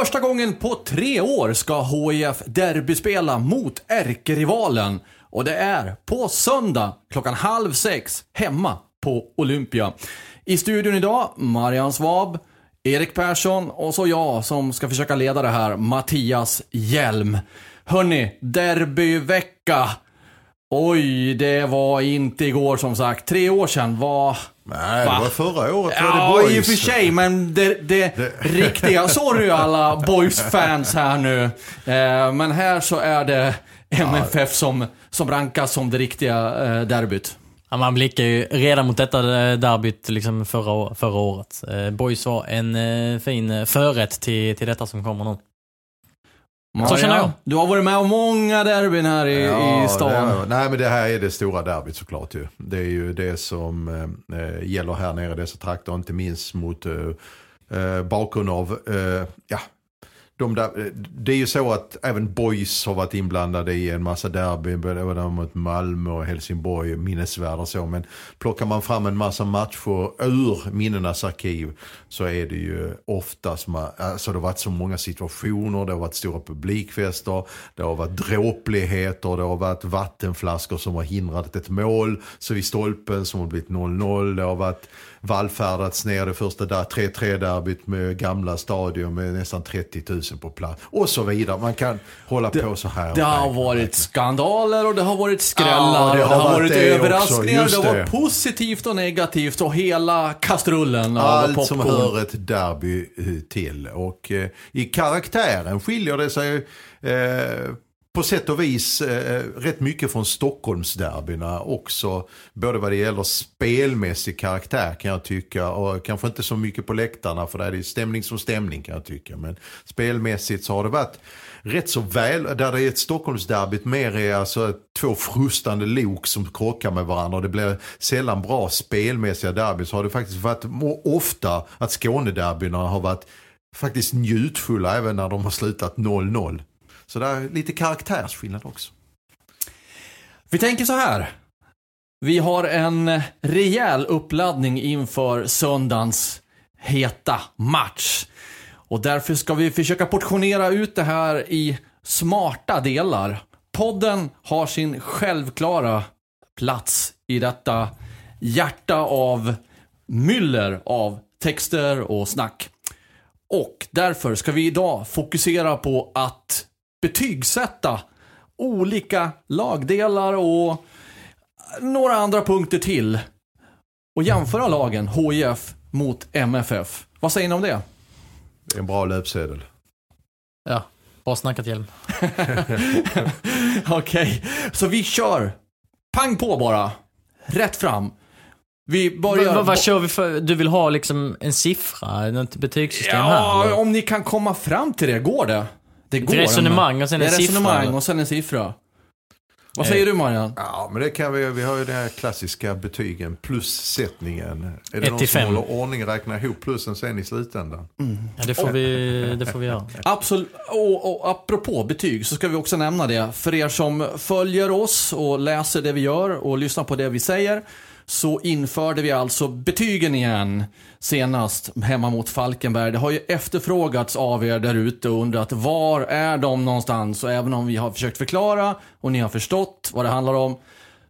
Första gången på tre år ska HIF derbyspela mot ärkerivalen. Och det är på söndag klockan halv sex hemma på Olympia. I studion idag, Marian Svab, Erik Persson och så jag som ska försöka leda det här, Mattias Hjelm. Hörni, derbyvecka. Oj, det var inte igår som sagt. Tre år sedan var... Nej, det Va? var förra året var Ja, det boys. i och för sig, men det, det, riktiga, sorry alla boys-fans här nu. Eh, men här så är det MFF som, som rankas som det riktiga eh, derbyt. Ja, man blickar ju redan mot detta eh, derbyt liksom förra, förra året. Eh, Boys var en eh, fin eh, förrätt till, till detta som kommer nu. Så känner jag. Du har varit med om många derbyn här i, i stan. det är- nej, men det här är det stora derbyt såklart ju. Det är ju det som eh, gäller här nere i dessa trakter, inte minst mot eh, eh, bakgrund av, eh, ja, de där, eh, det är ju så att även Boys har varit inblandade i en massa derby, både mot Malmö och Helsingborg, minnesvärd och så. Men plockar man fram en massa matcher ur minnenas arkiv så är det ju oftast, ma- alltså det har varit så många situationer, det har varit stora publikfester, det har varit dråpligheter, det har varit vattenflaskor som har hindrat ett mål, så vid stolpen som har blivit 0-0, det har varit vallfärdats ner det första där 3-3 derbyt med gamla stadion med nästan 30 000 på plats och så vidare. Man kan hålla på så här. Det har varit skandaler och det har varit skrällar Ja, och det har varit, det också, överraskningar. just Det har det. varit positivt och negativt och hela kastrullen av Allt som popcorn. hör ett derby eh, till. Och eh, i karaktären skiljer det sig eh, på sätt och vis eh, eh, rätt mycket från Stockholmsderbyna också. Både vad det gäller spelmässig karaktär kan jag tycka och kanske inte så mycket på läktarna för där är det stämning som stämning kan jag tycka. Men spelmässigt så har det varit rätt så väl, där det är ett Stockholmsderbyt mer är alltså två frustande lok som krockar med varandra och det blir sällan bra spelmässiga derbyn så har det faktiskt varit ofta att Skånederbyna har varit faktiskt njutfulla även när de har slutat 0-0. Så det är lite karaktärsskillnad också. Vi tänker så här. Vi har en rejäl uppladdning inför söndagens heta match. Och därför ska vi försöka portionera ut det här i smarta delar. Podden har sin självklara plats i detta hjärta av myller av texter och snack. Och därför ska vi idag fokusera på att betygsätta olika lagdelar och några andra punkter till. Och jämföra lagen HIF mot MFF. Vad säger ni om det? Det är en bra löpsedel. Ja, bra snackat Hjelm. Okej, så vi kör. Pang på bara. Rätt fram. Vi Vad, börjar... vad, vad kör vi för? Du vill ha liksom en siffra, något betygssystem här? Ja, om ni kan komma fram till det. Går det? Det går. resonemang och sen Det en är siffra, resonemang och sen en siffra. Vad Eh. säger du Marian? Ja, men det kan vi. Vi har ju den här klassiska betygen, plussättningen. Är det Ett någon som fem. håller ordning och räknar ihop plussen sen i slutändan? Ja, det får vi, det får vi göra. Absolut. Och, och apropå betyg så ska vi också nämna det. För er som följer oss och läser det vi gör och lyssnar på det vi säger. Så införde vi alltså betygen igen senast hemma mot Falkenberg. Det har ju efterfrågats av er där ute och undrat var är de någonstans? Och även om vi har försökt förklara och ni har förstått vad det handlar om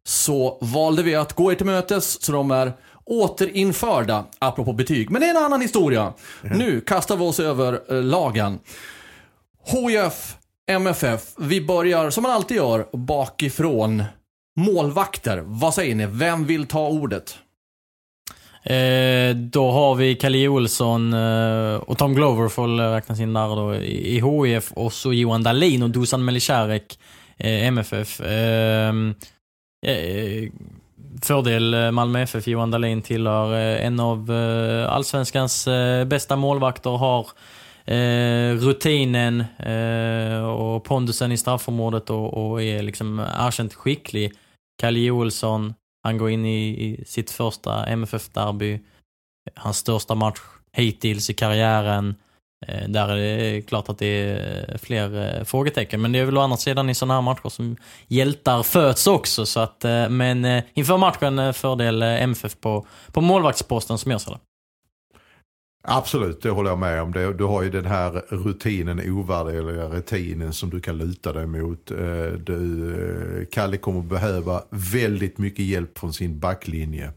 så valde vi att gå er till mötes så de är återinförda, apropå betyg. Men det är en annan historia. Nu kastar vi oss över eh, lagen. HIF, MFF, vi börjar som man alltid gör bakifrån. Målvakter, vad säger ni? Vem vill ta ordet? Eh, då har vi Kalle Olsson eh, och Tom Glover får räknas in där då i, i HIF och så Johan Dahlin och Dusan Melicharek, eh, MFF. Ehm, eh, fördel eh, Malmö FF, Johan Dahlin tillhör eh, en av eh, allsvenskans eh, bästa målvakter, har eh, rutinen eh, och pondusen i straffområdet och, och är liksom erkänt skicklig. Kalle Olsson, han går in i, i sitt första MFF-derby. Hans största match hittills i karriären. Eh, där är det klart att det är fler eh, frågetecken. Men det är väl å andra sidan i sådana här matcher som hjältar föds också. Så att, eh, men eh, inför matchen eh, fördel eh, MFF på, på målvaktsposten som jag ser det. Absolut, det håller jag med om. Du har ju den här rutinen, ovärderliga rutinen som du kan luta dig mot. Eh, du, eh, Kalle kommer behöva väldigt mycket hjälp från sin backlinje.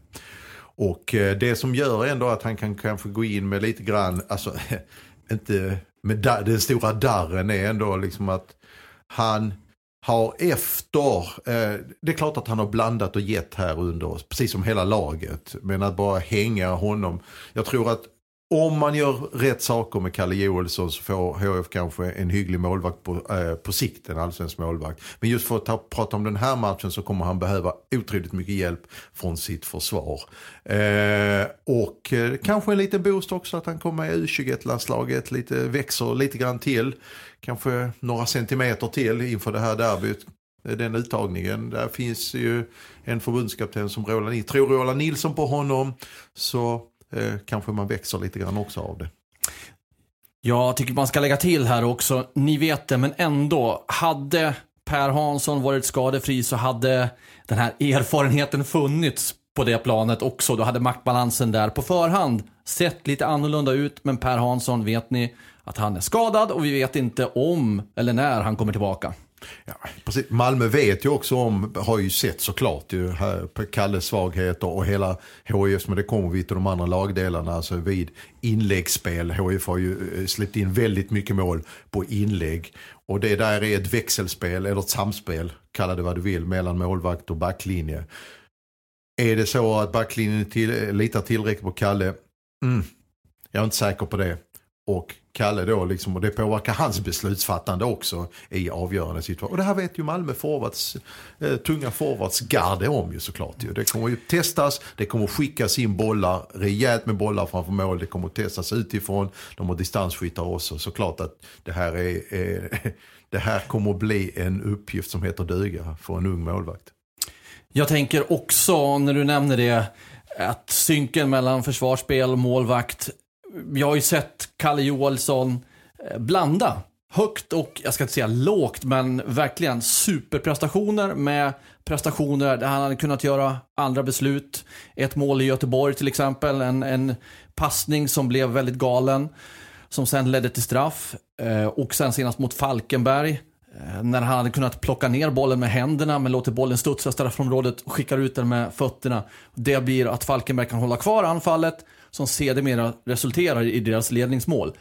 Och eh, det som gör ändå att han kan kanske gå in med lite grann, alltså inte med den stora darren är ändå liksom att han har efter, eh, det är klart att han har blandat och gett här under, precis som hela laget. Men att bara hänga honom, jag tror att om man gör rätt saker med Kalle Joelsson så får HF kanske en hygglig målvakt på, eh, på sikt, en allsvensk målvakt. Men just för att ta, prata om den här matchen så kommer han behöva otroligt mycket hjälp från sitt försvar. Eh, och eh, kanske en liten boost också att han kommer med i U21-landslaget, lite, växer lite grann till. Kanske några centimeter till inför det här derbyt. Eh, den uttagningen, där finns ju en förbundskapten som Roland Nilsson. Tror Roland Nilsson på honom så eh, kanske man växer lite grann också av det. Jag tycker man ska lägga till här också, ni vet det, men ändå. Hade Per Hansson varit skadefri så hade den här erfarenheten funnits på det planet också. Då hade maktbalansen där på förhand sett lite annorlunda ut. Men Per Hansson vet ni att han är skadad och vi vet inte om eller när han kommer tillbaka. Ja, precis. Malmö vet ju också om, har ju sett såklart ju här på Kalles svagheter och hela HIF, men det kommer vi till de andra lagdelarna, alltså vid inläggsspel. HIF har ju eh, släppt in väldigt mycket mål på inlägg. Och det där är ett växelspel, eller ett samspel, kalla det vad du vill, mellan målvakt och backlinje. Är det så att backlinjen till, eh, litar tillräckligt på Kalle? Mm. Jag är inte säker på det. Och Kalle då liksom, och det påverkar hans beslutsfattande också i avgörande situationer. Och det här vet ju Malmö forwards, eh, tunga forwards garde om ju såklart. Ju. Det kommer ju testas, det kommer skickas in bollar, rejält med bollar framför mål, det kommer testas utifrån, de har distansskyttar också. Såklart att det här, är, eh, det här kommer att bli en uppgift som heter duga för en ung målvakt. Jag tänker också, när du nämner det, att synken mellan försvarsspel och målvakt. Jag har ju sett Kalle Joelsson eh, blanda högt och, jag ska inte säga lågt, men verkligen superprestationer med prestationer där han hade kunnat göra andra beslut. Ett mål i Göteborg till exempel, en, en passning som blev väldigt galen, som sen ledde till straff. Eh, och sen senast mot Falkenberg, eh, När han hade kunnat plocka ner bollen med händerna men låter bollen studsa i straffområdet och skickar ut den med fötterna. Det blir att Falkenberg kan hålla kvar anfallet som sedermera resulterar i deras ledningsmål.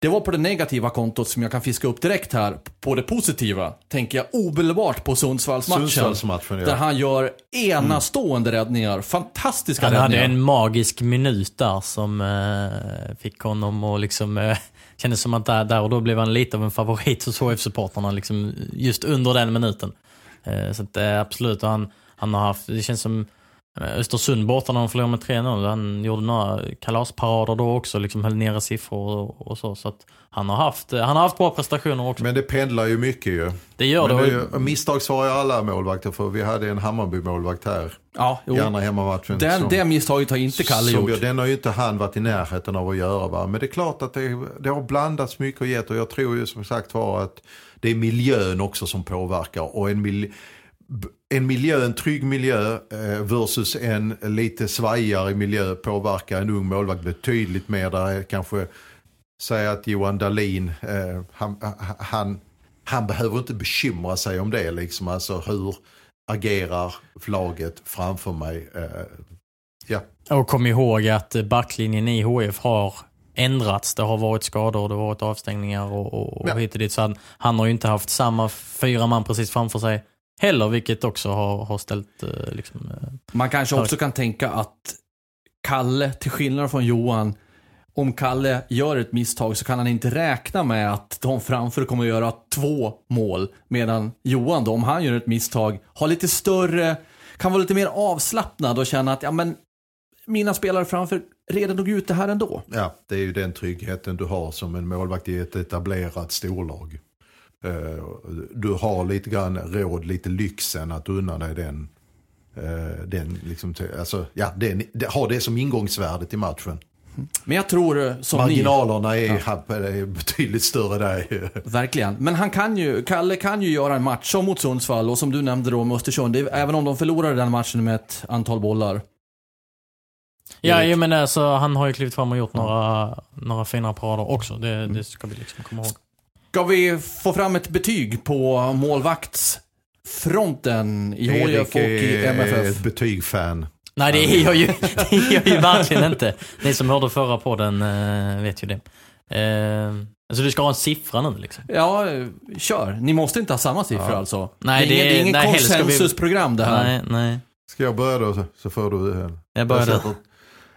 Det var på det negativa kontot som jag kan fiska upp direkt här. På det positiva tänker jag omedelbart på Sundsvallsmatchen. Sundsvallsmatchen, ja. Där han gör enastående räddningar. Fantastiska Han hade räddningar. en magisk minut där som eh, fick honom att liksom... Eh, kändes som att där, där och då blev han lite av en favorit hos HF-supportrarna liksom, just under den minuten. Eh, så att, eh, absolut, och han, han har haft... Det känns som Östersund borta när de förlorade med 3-0. Han gjorde några kalasparader då också, liksom höll nere siffror och, och så. Så att han har haft, han har haft bra prestationer också. Men det pendlar ju mycket ju. det gör Men det. det är ju, misstag svarar ju alla målvakter för. Vi hade en Hammarby-målvakt här Ja, jo. i andra hemmamatchen. Den, som- det misstaget har inte Kalle som gjort. Den har ju inte han varit i närheten av att göra. Va? Men det är klart att det, det har blandats mycket och gett och jag tror ju som sagt var att det är miljön också som påverkar. Och en, mil, en miljö, en trygg miljö eh, versus en lite svajigare miljö påverkar en ung målvakt betydligt mer. Där är kanske, säg att Johan Dahlin, eh, han, han, han behöver inte bekymra sig om det liksom. Alltså hur agerar laget framför mig. Eh, ja. Och kom ihåg att backlinjen i HF har ändrats. Det har varit skador, det har varit avstängningar och, och, och Ja. hit och dit. Så han, han har ju inte haft samma fyra man precis framför sig heller, vilket också har, har ställt eh, liksom, eh, Man kanske också kan tänka att Kalle, till skillnad från Johan, om Kalle gör ett misstag så kan han inte räkna med att de framför kommer att göra två mål. Medan Johan då, om han gör ett misstag, har lite större, kan vara lite mer avslappnad och känna att ja men mina spelare framför reder nog ut det här ändå. Ja, det är ju den tryggheten du har som en målvakt i ett etablerat storlag. Eh, Du har lite grann råd, lite lyxen att unna dig den. eh, den liksom, alltså, ja, den, det, har det som ingångsvärde till matchen. Men jag tror eh, som ni, Marginalerna är, är betydligt större där. verkligen. Men han kan ju, Kalle kan ju göra en match som mot Sundsvall och som du nämnde då med Östersund, det är, även om de förlorade den matchen med ett antal bollar. Ja, jag menar alltså, han har ju klivit fram och gjort några, några fina parader också. Det, det ska vi liksom komma ihåg. Ska vi få fram ett betyg på målvaktsfronten i HIF och i är MFF? ett betygfan. Nej, det är jag ju, det är jag ju verkligen inte. Ni som hörde förra podden eh, vet ju det. Eh, alltså du ska ha en siffra nu liksom. Ja, kör. Ni måste inte ha samma siffror Ja. alltså. Nej, det är, det- ingen- det är ingen nej, konsensusprogram det här. Nej, nej. Ska jag börja då så- får du... eh, Jag börjar jag sätter-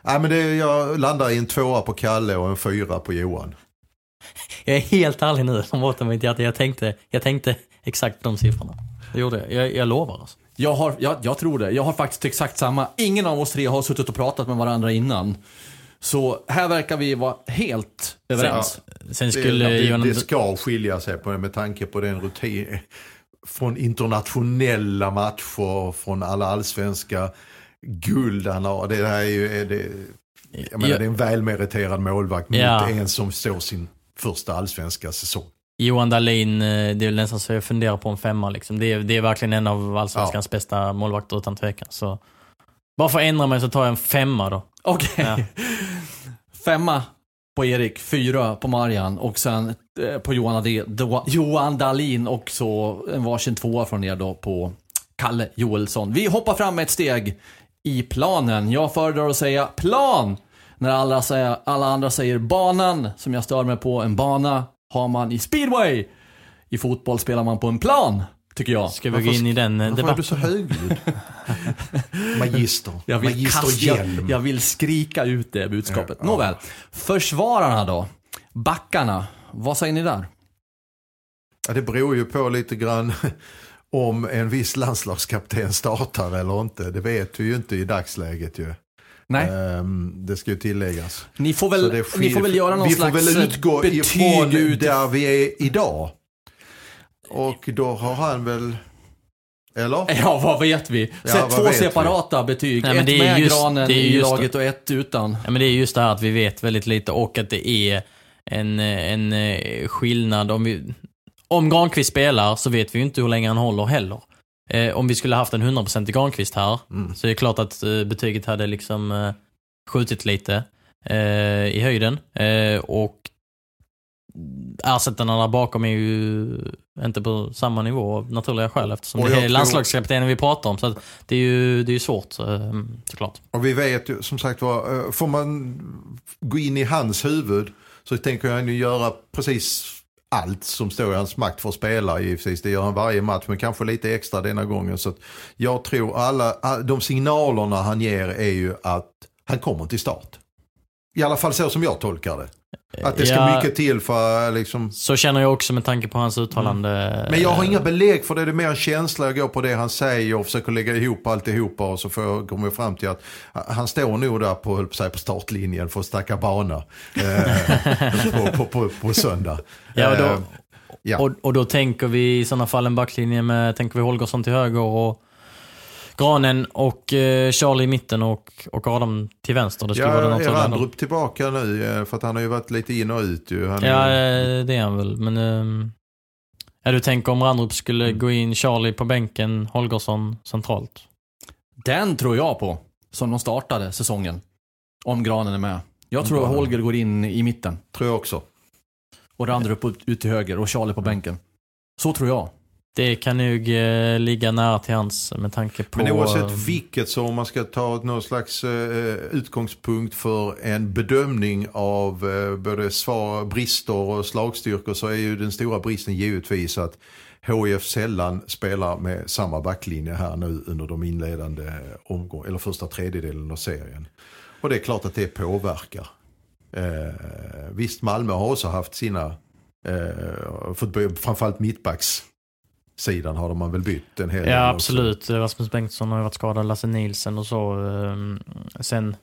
Nej, men det, jag landar i en tvåa på Kalle och en fyra på Johan. Jag är helt ärlig nu, som botten mitt hjärta. Jag tänkte, jag tänkte exakt de siffrorna. Det gjorde jag. Jag, jag lovar alltså. Jag, har, jag, jag tror det. Jag har faktiskt exakt samma. Ingen av oss tre har suttit och pratat med varandra innan. Så här verkar vi vara helt överens. Sen Det, skulle det, Johan... det ska skilja sig på det med tanke på den rutin från internationella matcher, från alla allsvenska guld han har. Det här är ju, är det, jag menar, Ja. det är en välmeriterad målvakt mot Ja. en som står sin första allsvenska säsong. Johan Dahlin, eh, det är väl nästan så jag funderar på en femma liksom. Det är, det är verkligen en av allsvenskans bästa målvakter utan tvekan. Så bara för att ändra mig så tar jag en femma då. Okej. Ja. Femma på Erik, fyra på Marian och sen eh, på Johan, Johan Dahlin och så en varsin tvåa från er då på Kalle Joelsson. Vi hoppar fram ett steg i planen. Jag föredrar att säga plan när alla, säger, alla andra säger banan som jag stör mig på. En bana har man i speedway. I fotboll spelar man på en plan, tycker jag. Ska vi gå in i den eh, Varför är du debatten? så högljudd? Magister. Jag vill, Magister kasta, jag, jag vill skrika ut det budskapet. Ja. Nåväl. Försvararna då? Backarna. Vad säger ni där? Ja, det beror ju på lite grann om en viss landslagskapten startar eller inte. Det vet vi ju inte i dagsläget ju. Nej, Ehm, det ska ju tilläggas. ni, får väl, det ni får väl göra någon vi får slags väl utgå betyg ifrån ut. där vi är idag. Och då har han väl, eller? Ja, vad vet vi? Ja, Sätt vad två vet vi? separata betyg. Nej, men ett det är med just- granen det är i laget och ett utan. Ja, men det är just det här att vi vet väldigt lite och att det är en, en eh, skillnad. Om, vi, om Granqvist spelar så vet vi ju inte hur länge han håller heller. Eh, om vi skulle haft en 100% Granqvist här Mm. så är det klart att eh, betyget hade liksom eh, skjutit lite eh, i höjden. Eh, och ersättarna där bakom är ju inte på samma nivå av naturliga skäl eftersom Och det är landslagskaptenen vi pratar om. Så det är ju, det är ju svårt eh, såklart. Och vi vet ju som sagt var, får man gå in i hans huvud så tänker jag nu göra precis allt som står i hans makt för att spela givetvis. Det gör han varje match men kanske lite extra denna gången. Så att jag tror alla, de signalerna han ger är ju att han kommer till start. I alla fall så som jag tolkar det. Att det ska Ja. mycket till för liksom Så känner jag också med tanke på hans uttalande. Men jag har inga belägg för det, det är mer en känsla. Jag går på det han säger och försöker lägga ihop alltihopa och så får jag, kommer jag fram till att han står nog där på, höll på, på startlinjen för att stacka bana eh, på, på, på, på söndag. Ja, och, Eh, då, ja. och, och då tänker vi i sådana fall en backlinje med, tänker vi Holgersson till höger och Granen och eh, Charlie i mitten och, och Adam till vänster. Det skulle vara den Ja, är. Randrup tillbaka nu? eh, För att han har ju varit lite in och ut ju. Han, Ja, är- eh, det är han väl. Men ehm, ja, du tänker om Randrup skulle Mm. gå in Charlie på bänken, Holgersson centralt? Den tror jag på. Som de startade säsongen. Om Granen är med. Jag tror att. Holger går in i mitten. tror jag också. Och Randrup ut, ut till höger och Charlie på bänken. Så tror jag. Det kan nog eh, ligga nära till hans med tanke på... Men oavsett eh, vilket så om man ska ta någon slags eh, utgångspunkt för en bedömning av eh, både svar, brister och slagstyrkor så är ju den stora bristen givetvis att HIF sällan spelar med samma backlinje här nu under de inledande omgång eller första tredjedelen av serien. Och det är klart att det påverkar. Eh, visst, Malmö har också haft sina, eh, fått framförallt mittbacks sidan har man väl bytt en hel del Ja, också. absolut. Rasmus Bengtsson har ju varit skadad, Lasse Nielsen och så. ehm, Sen,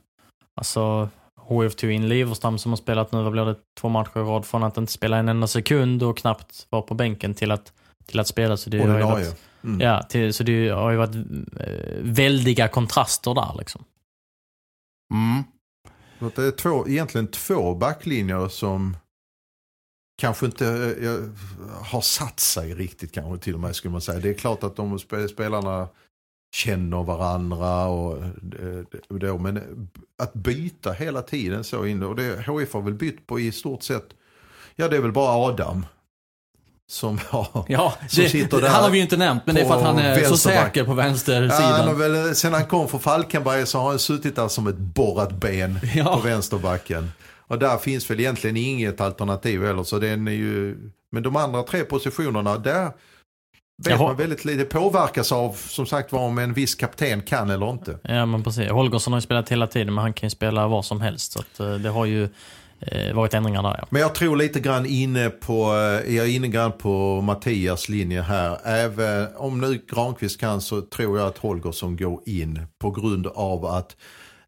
alltså, HF tog in Liverstam som har spelat nu, vad blir det, två matcher i rad från att inte spela en enda sekund och knappt vara på bänken till att, till att spela. Så det har ju Ordinarie. varit, Mm. ja, till, så det har ju varit eh, väldiga kontraster där liksom. Mm. Det är två, egentligen två backlinjer som kanske inte eh, har satt sig riktigt kanske till och med skulle man säga. Det är klart att de spe- spelarna känner varandra och eh, då, men att byta hela tiden så in och det HIF har väl bytt på i stort sett, ja det är väl bara Adam som har Ja, Som det, sitter där han har vi ju inte nämnt, men det är för att han är så säker på Ja, vänstersidan. väl, sen han kom från Falkenberg så har han suttit där som ett borrat ben Ja. på vänsterbacken. Och där finns väl egentligen inget alternativ heller. Så den är ju, men de andra tre positionerna, där vet Jaha. man väldigt lite. Påverkas av, som sagt var, om en viss kapten kan eller inte. Ja, men precis. Holgersson har ju spelat hela tiden, men han kan ju spela var som helst. Så att, eh, det har ju eh, varit ändringar där, ja. Men jag tror lite grann inne på, eh, jag är inne grann på Mattias linje här. Även om nu Granqvist kan så tror jag att Holgersson går in på grund av att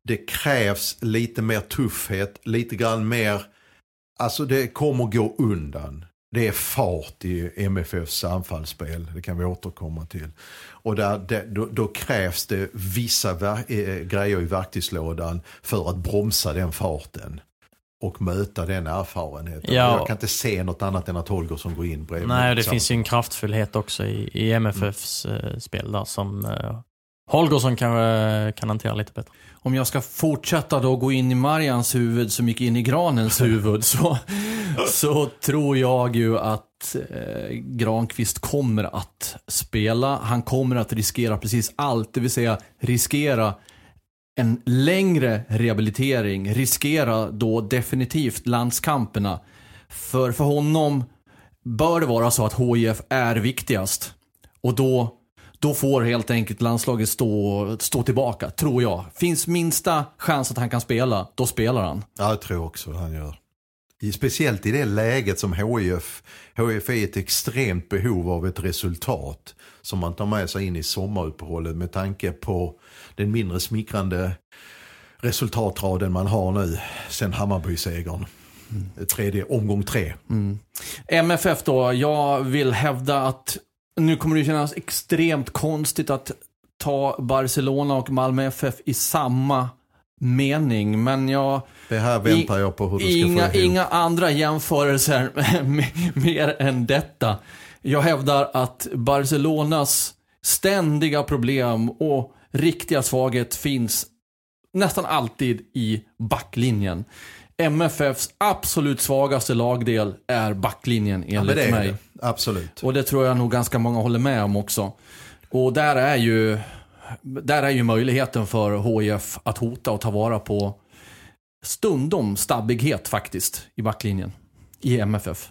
det krävs lite mer tuffhet, lite grann mer, alltså det kommer gå undan. Det är fart i MFFs anfallsspel, det kan vi återkomma till. Och där, det, då, då krävs det vissa ver- eh, grejer i verktygslådan för att bromsa den farten. Och möta den erfarenheten. Ja. Jag kan inte se något annat än att Holgersson går in bredvid. Nej, det finns ju en kraftfullhet också i, i MFFs eh, spel där som eh, Holgersson kanske eh, kan hantera lite bättre. Om jag ska fortsätta då gå in i Marians huvud som gick in i Granens huvud så, så tror jag ju att eh, Granqvist kommer att spela. Han kommer att riskera precis allt, det vill säga riskera en längre rehabilitering, riskera då definitivt landskamperna. För för honom bör det vara så att HIF är viktigast. Och då, då får helt enkelt landslaget stå, stå tillbaka, tror jag. Finns minsta chans att han kan spela, då spelar han. Ja, jag tror också han gör. Speciellt i det läget som HIF, HIF är ett extremt behov av ett resultat som man tar med sig in i sommaruppehållet med tanke på den mindre smickrande resultatraden man har nu sen Hammarby-segern. Tredje, omgång tre. MFF då, jag vill hävda att nu kommer det kännas extremt konstigt att ta Barcelona och Malmö FF i samma mening, men jag Det här väntar jag på hur du ska Inga, få ihop. inga andra jämförelser mer än detta. Jag hävdar att Barcelonas ständiga problem och riktiga svaghet finns nästan alltid i backlinjen. MFFs absolut svagaste lagdel är backlinjen Ja, enligt är mig. det. Absolut. Och det tror jag nog ganska många håller med om också. Och där är ju, där är ju möjligheten för HIF att hota och ta vara på stundom stabbighet faktiskt i backlinjen. I MFF.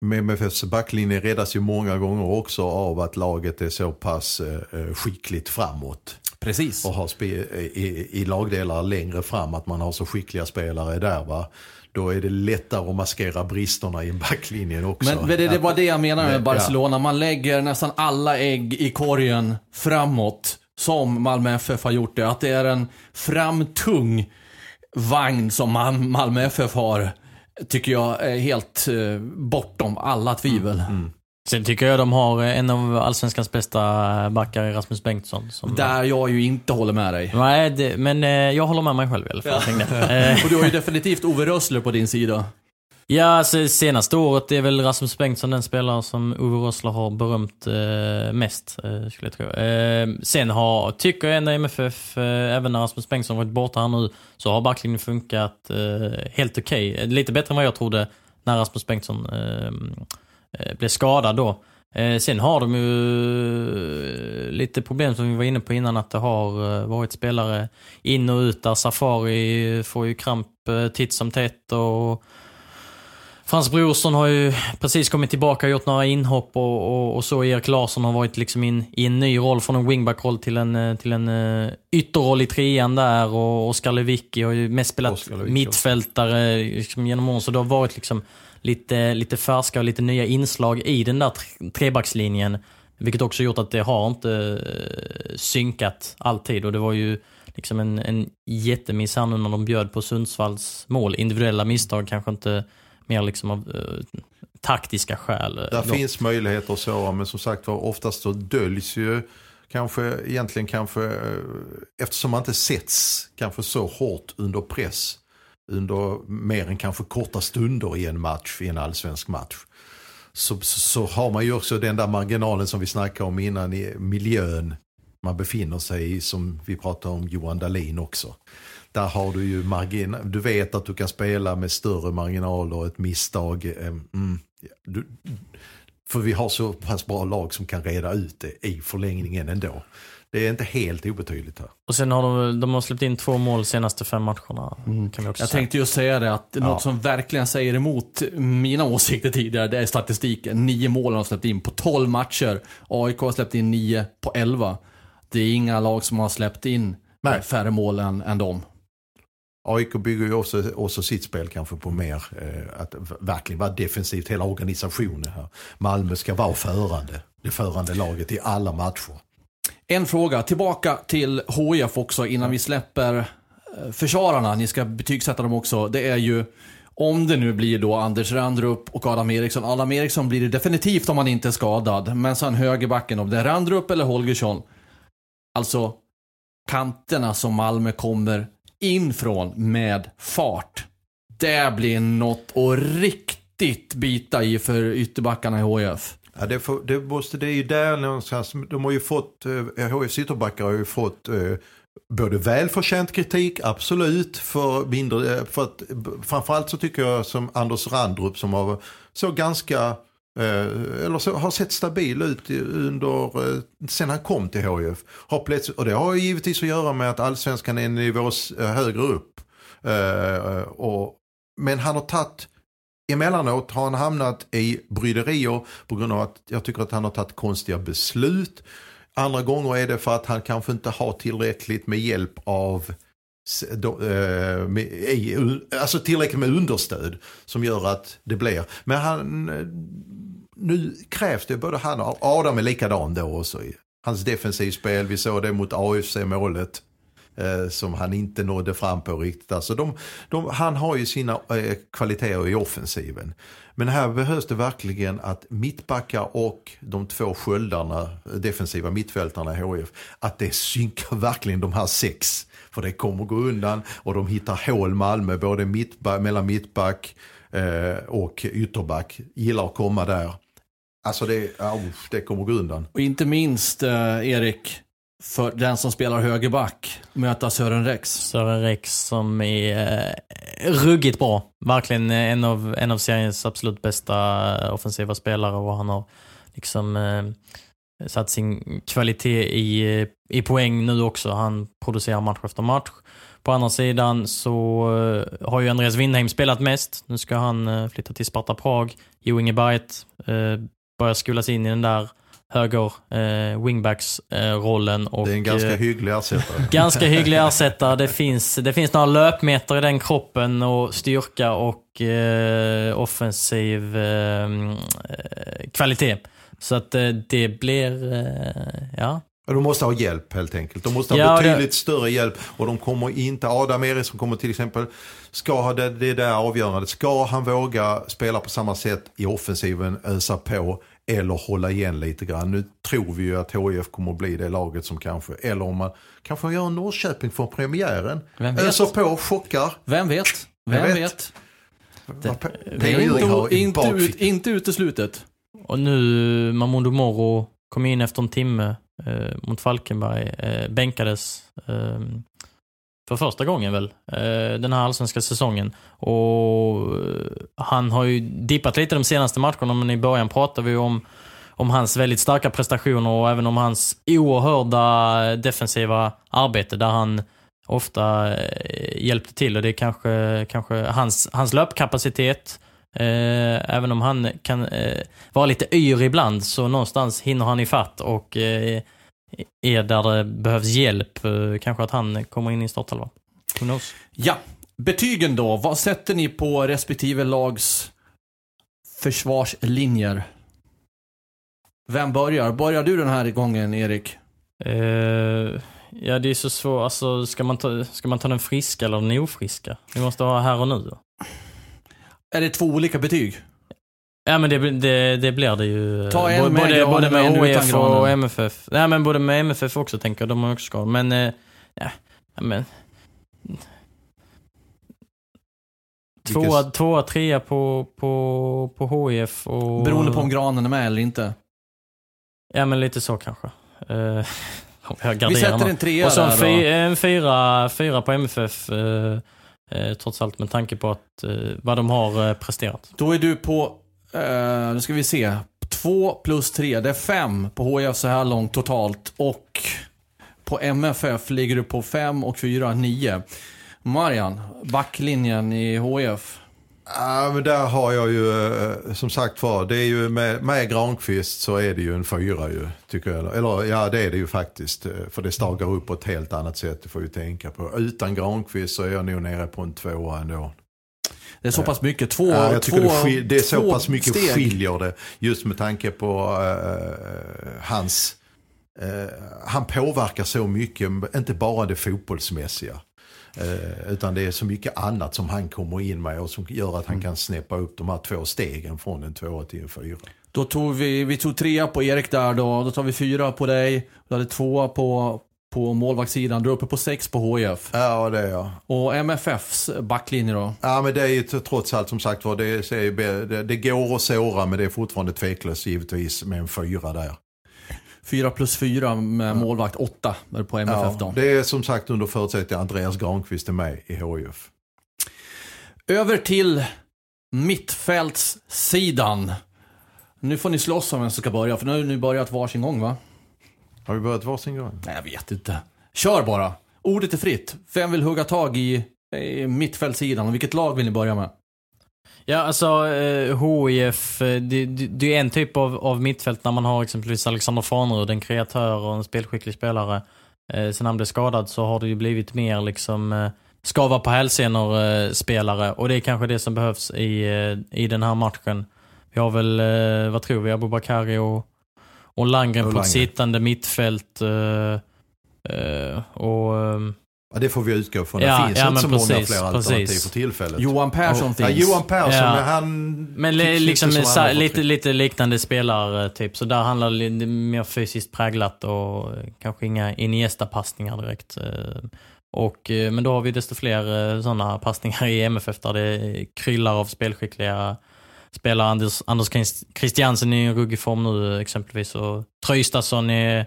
Men MFFs backlinje räddas ju många gånger också av att laget är så pass eh, eh, skickligt framåt. Precis. och har i, i lagdelar längre fram att man har så skickliga spelare där va. Då är det lättare att maskera bristerna i backlinjen också. Men det, det var det jag menar med Men, Barcelona. Man lägger nästan alla ägg i korgen framåt. Som Malmö FF har gjort det. Att det är en framtung vagn som Mal- Malmö FF har. Tycker jag är helt eh, bortom alla tvivel. Sen tycker jag de har eh, en av allsvenskans bästa backar i Rasmus Bengtsson. Som, Där jag ju inte håller med dig. Nej, det, men eh, jag håller med mig själv i alla fall. Eh, Och du har ju definitivt Ove Rössler på din sida. Ja, alltså, senaste året är väl Rasmus Bengtsson den spelare som Ove Rössler har berömt eh, mest, eh, skulle jag tro. Eh, sen har, tycker jag ändå MFF, eh, även när Rasmus Bengtsson varit borta här nu, så har backlinjen funkat eh, helt okej. Lite bättre än vad jag trodde när Rasmus Bengtsson eh, eh, blev skadad då. Eh, sen har de ju eh, lite problem som vi var inne på innan, att det har eh, varit spelare in och ut där. Safari får ju kramp eh, titt som tätt och Frans Brorsson har ju precis kommit tillbaka och gjort några inhopp och, och, och så. Erik Larsson har varit liksom in, i en ny roll från en wingback-roll till en, eh, till en ytterroll i trean där. Och Oskar Lewicki har ju mest spelat mittfältare liksom, genom åren. Så det har varit liksom lite, lite färska och lite nya inslag i den där tre, trebackslinjen. Vilket också gjort att det har inte uh, synkat alltid. Och det var ju liksom en, en jättemiss här nu när de bjöd på Sundsvalls mål. Individuella misstag kanske inte mer liksom av eh, taktiska skäl. Där Då- finns möjligheter så, men som sagt var oftast så döljs ju kanske egentligen kanske eh, eftersom man inte sätts kanske så hårt under press under mer än kanske korta stunder i en match, i en allsvensk match. Så, så, så har man ju också den där marginalen som vi snackade om innan i miljön man befinner sig i som vi pratade om Johan Dahlin också. Där har du ju margin, du vet att du kan spela med större marginaler ett misstag. Eh, mm, du, för vi har så pass bra lag som kan reda ut det i förlängningen ändå. Det är inte helt obetydligt här. Och sen har de, de har släppt in två mål senaste fem matcherna. Kan vi också Jag säga. tänkte just säga det, att något som verkligen säger emot mina åsikter tidigare, det är statistiken. Nio mål har de släppt in på 12 matcher. AIK har släppt in nio på 11. Det är inga lag som har släppt in Nej. färre mål än, än dem. AIK bygger ju också, också sitt spel kanske på mer eh, att verkligen vara defensivt, hela organisationen här. Malmö ska vara förande, det förande laget i alla matcher. En fråga, tillbaka till HIF också innan vi släpper eh, försvararna. Ni ska betygsätta dem också. Det är ju, om det nu blir då Anders Randrup och Adam Eriksson. Adam Eriksson blir det definitivt om han inte är skadad. Men sen högerbacken, om det är Randrup eller Holgersson. Alltså, kanterna som Malmö kommer in från med fart. Det blir något att riktigt bita i för ytterbackarna i HIF. Ja, det, får, det, måste, det är ju där någonstans, de har ju fått, eh, HIFs ytterbackar har ju fått eh, både välförtjänt kritik, absolut, för mindre, eh, för att, framförallt så tycker jag som Anders Randrup som har så ganska, eh, eller så, har sett stabil ut under, eh, sen han kom till HIF. Har och det har ju givetvis att göra med att allsvenskan är en nivå högre upp. Och, men han har tagit Emellanåt har han hamnat i bryderier på grund av att jag tycker att han har tagit konstiga beslut. Andra gånger är det för att han kanske inte har tillräckligt med hjälp av då, eh, med, alltså tillräckligt med understöd som gör att det blir. Men han, eh, nu krävs det både han och Adam är likadan då också. i Hans defensivspel, vi såg det mot AFC målet eh, som han inte nådde fram på riktigt. Alltså de, de, han har ju sina eh, kvaliteter i offensiven. Men här behövs det verkligen att mittbackar och de två sköldarna, defensiva mittfältarna i HF, att det synkar verkligen de här sex. För det kommer gå undan och de hittar hål Malmö, både mittback, mellan mittback eh, och ytterback. Gillar att komma där. Alltså det, ja, det kommer gå undan. Och inte minst, eh, Erik, för den som spelar högerback, möta Sören Rex. Sören Rex som är eh, ruggigt bra. Verkligen eh, en av, en av seriens absolut bästa eh, offensiva spelare och han har liksom eh, satt sin kvalitet i, eh, i poäng nu också. Han producerar match efter match. På andra sidan så har ju Andreas Windheim spelat mest. Nu ska han flytta till Sparta Prag. Jo Inge Berget börjar skolas in i den där höger eh, wingbacks-rollen. och, Det är en ganska eh, hygglig ersättare. Ganska hygglig ersättare. Det finns, det finns några löpmeter i den kroppen och styrka och eh, offensiv eh, eh, kvalitet. Så att eh, det blir, eh, ja. De måste ha hjälp helt enkelt. De måste ha Ja, betydligt större hjälp. Och de kommer inte, Adam Eriksson kommer till exempel, ska ha det, det där avgörandet. Ska han våga spela på samma sätt i offensiven, ösa på eller hålla igen lite grann. Nu tror vi ju att HIF kommer att bli det laget som kanske, eller om man kanske gör Norrköping för premiären. Vem vet? Öser på, chockar. Vem vet? Vem vet? vet? Vad Pe- Det Peter är inte, inte, ut, inte uteslutet. Och nu, Mamondo Moro kom in efter en timme eh, mot Falkenberg. Eh, bänkades eh, för första gången väl, eh, den här allsvenska säsongen. Och eh, han har ju dippat lite de senaste matcherna, men i början pratade vi ju om, om hans väldigt starka prestationer och även om hans oerhörda defensiva arbete där han ofta eh, hjälpte till. Och det är kanske, kanske hans, hans löpkapacitet Eh, även om han kan eh, vara lite yr ibland så någonstans hinner han ifatt och eh, är där det behövs hjälp. Eh, kanske att han kommer in i startelvan. Who knows? Ja, betygen då. Vad sätter ni på respektive lags försvarslinjer? Vem börjar? Börjar du den här gången, Erik? Eh, ja, det är så svårt. Alltså, ska man, ta, ska man ta den friska eller den ofriska? Vi måste ha här och nu. Då. Är det två olika betyg? Ja men det, det, det blir det ju. Ta en Både- med både, och med utan HIF och granen. MFF. Nej men både med MFF också tänker jag, de har också skador. Men, eh, ja, men. Tvåa, tvåa, trea på, på, på HIF och... Beroende på om granen är med eller inte. Ja men lite så kanske. Jag Vi sätter en trea Och så en, fy, en fyra, fyra på MFF. Eh, eh, trots allt med tanke på att, vad de har presterat. Då är du på, Uh, nu ska vi se, två plus tre, det är fem på HIF så här långt totalt. Och på MFF ligger du på fem och fyra, nio. Marian, backlinjen i HIF. Ja, men där har jag ju eh, som sagt var, det är ju med, med Granqvist så är det ju en fyra ju, tycker jag. Eller ja, det är det ju faktiskt. Eh, för det stagar upp på ett helt annat sätt, det får vi tänka på. Utan Granqvist så är jag nog nere på en tvåa ändå. Det är så pass mycket. Två, Ja, två, det, skil- det är så pass mycket steg. skiljer det. Just med tanke på eh, hans... eh, han påverkar så mycket, inte bara det fotbollsmässiga. eh, utan det är så mycket annat som han kommer in med och som gör att han kan snäppa upp de här två stegen från en tvåa till en fyra. Då tog vi, vi tog trea på Erik där då. Då tar vi fyra på dig. Du hade tvåa på, på målvaktssidan. Du är uppe på sex på HIF. Ja, det är jag. Och MFFs backlinje då? Ja, men det är ju trots allt som sagt var, det, är det, det går att såra men det är fortfarande tveklöst givetvis med en fyra där. Fyra plus fyra med målvakt, åtta är det på MFF Ja, då. det är som sagt under förutsättning att Andreas Granqvist är med i HIF. Över till mittfältssidan. Nu får ni slåss om vem som ska börja, för nu har ni börjat varsin gång va? Har vi börjat varsin gång? Nej, jag vet inte. Kör bara. Ordet är fritt. Vem vill hugga tag i, i mittfältssidan och vilket lag vill ni börja med? Ja, alltså eh, HIF, eh, det, det, det är en typ av, av mittfält när man har exempelvis Alexander Farnerud, en kreatör och en spelskicklig spelare. Eh, sen han blev skadad så har det ju blivit mer liksom eh, skava på hälsenor eh, spelare och det är kanske det som behövs i, eh, i den här matchen. Vi har väl, eh, vad tror vi, Abubakari och, och Och på ett sittande mittfält. Eh, eh, och, ehm, Ja, det får vi utgå från. Ja, det finns ja, inte så men många precis, fler precis. alternativ för tillfället. Johan Persson ja, finns. Johan Persson, Ja. men han... Men liksom sa, lite, lite liknande spelartyp. Så där handlar det mer fysiskt präglat och eh, kanske inga Iniesta-passningar direkt. eh. Och, eh, men då har vi desto fler sådana passningar i MFF där det kryllar av spelskickliga Spelar Anders, Anders Christiansen i en ruggig form nu eh, exempelvis. Och Traustason är,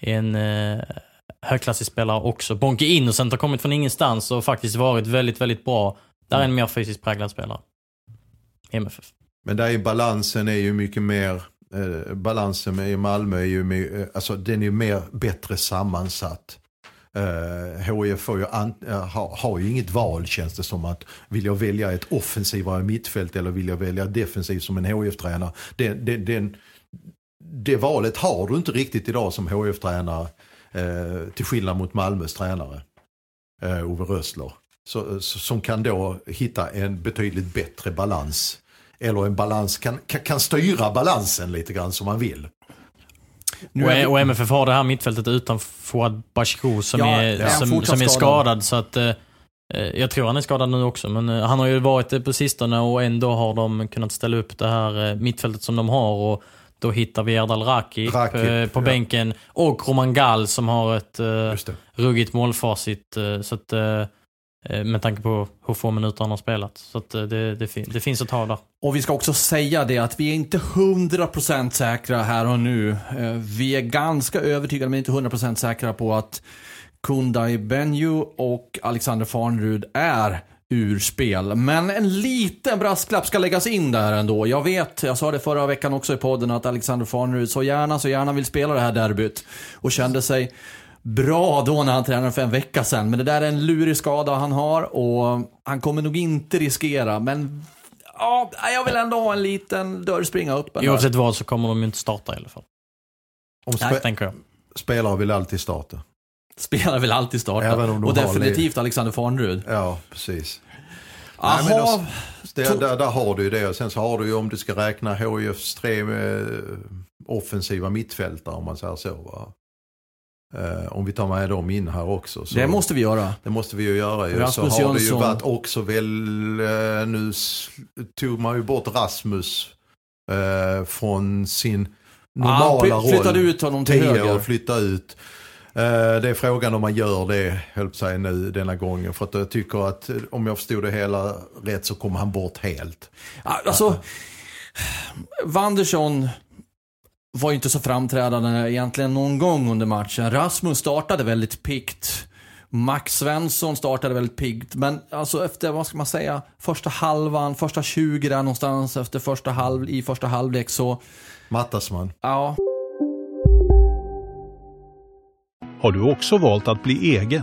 är en eh, högklassig spelare också. Bonke Innocent har kommit från ingenstans och faktiskt varit väldigt, väldigt bra. Där är en mer fysiskt präglad spelare. MFF. Men där är balansen är ju mycket mer, eh, balansen i Malmö är ju eh, alltså den är ju mer bättre sammansatt. Eh, HIF ju an, eh, har, har ju inget val känns det som att vill jag välja ett offensivare mittfält eller vill jag välja defensivt som en HIF-tränare. Det, det, den, det valet har du inte riktigt idag som HIF-tränare eh, till skillnad mot Malmös tränare eh, Ove Rössler. Så, så, som kan då hitta en betydligt bättre balans. Eller en balans, kan, kan, kan styra balansen lite grann som man vill. Nu och, är och MFF har det här mittfältet utan Fouad Bashirou som, Ja, är, ja, som, är skadad. skadad. Så att, eh, eh, jag tror han är skadad nu också, men eh, han har ju varit det på sistone och ändå har de kunnat ställa upp det här mittfältet som de har. Och då hittar vi Erdal Rakip, Rakip, eh, på ja. bänken och Roman Gall som har ett ruggigt målfacit. Så att, Eh, med tanke på hur få minuter han har spelat. Så att, eh, det, det, fin- det finns att ta där. Och vi ska också säga det att vi är inte 100% säkra här och nu. Eh, vi är ganska övertygade men inte 100% säkra på att Kundai Benju och Alexander Farnerud är ur spel. Men en liten brasklapp ska läggas in där ändå. Jag vet, jag sa det förra veckan också i podden, att Alexander Farnerud så gärna, så gärna vill spela det här derbyt. Och kände sig bra då när han tränade för en vecka sedan. Men det där är en lurig skada han har och han kommer nog inte riskera. Men Ja, jag vill ändå ha en liten dörr springa upp. Oavsett vad så kommer de ju inte starta i alla fall. Om spe- tänker jag. spelare vill alltid starta. Spelar vill alltid starta. Även om de och definitivt Alexander Farnerud. Ja, precis. Nej, men då- Det, To- där, där har du ju det. Och sen så har du ju om du ska räkna HIFs tre eh, offensiva mittfältare om man säger så. Va? Eh, om vi tar med dem in här också. Så det måste vi göra. det måste vi ju göra. Ju. Rasmus så har det ju Jönsson. varit också väl, eh, nu tog man ju bort Rasmus eh, från sin normala Ja, roll. flyttade ut honom till höger. och flytta ut. Eh, Det är frågan om man gör det, höll sig nu denna gången. För att jag tycker att om jag förstod det hela rätt så kommer han bort helt. Alltså, Wanderson var ju inte så framträdande egentligen någon gång under matchen. Rasmus startade väldigt piggt. Max Svensson startade väldigt piggt. Men alltså efter, vad ska man säga, första halvan, första 20 där någonstans efter första halv, i första halvlek så, Mattas man. ja. Har du också valt att bli egen?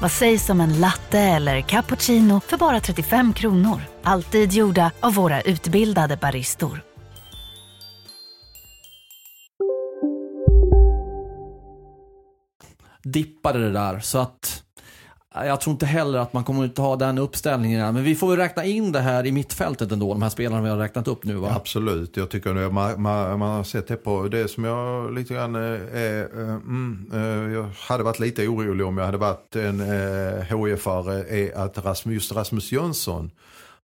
Vad sägs om en latte eller cappuccino för bara 35 kronor? Alltid gjorda av våra utbildade baristor. dippade det där. Så att jag tror inte heller att man kommer att ha den uppställningen. Men vi får väl räkna in det här i mittfältet ändå, de här spelarna vi har räknat upp nu va? Absolut, jag tycker nu, man, man, man har sett det på det som jag lite grann är, mm, eh, jag hade varit lite orolig om jag hade varit en eh, HIF-are är att Rasmus, just Rasmus Jönsson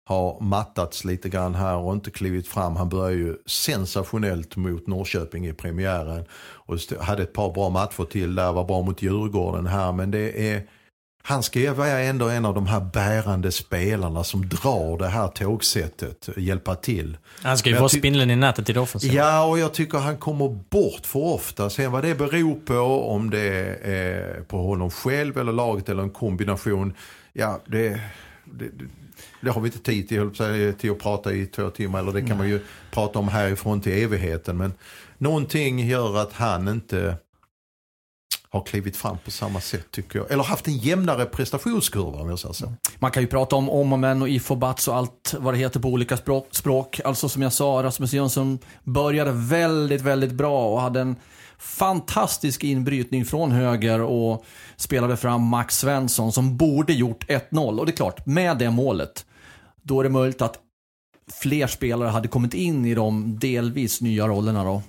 har mattats lite grann här och inte klivit fram. Han började ju sensationellt mot Norrköping i premiären och hade ett par bra matcher till där, var bra mot Djurgården här men det är han ska ju vara ändå en av de här bärande spelarna som drar det här tågsättet, hjälpa till. Han ska ju vara spindeln i nätet i det offensiva. Ja, och jag tycker han kommer bort för ofta. Sen vad det beror på, om det är på honom själv eller laget eller en kombination. Ja, det, det, det, har vi inte tid till, till att prata i två timmar. Eller det kan man ju prata om härifrån till evigheten. Men någonting gör att han inte har klivit fram på samma sätt tycker jag. Eller haft en jämnare prestationskurva om jag säger så. Man kan ju prata om om och men och if och buts och allt vad det heter på olika språk. språk. Alltså som jag sa, Rasmus Jönsson började väldigt, väldigt bra och hade en fantastisk inbrytning från höger och spelade fram Max Svensson som borde gjort 1-0. Och det är klart, med det målet, då är det möjligt att fler spelare hade kommit in i de delvis nya rollerna då.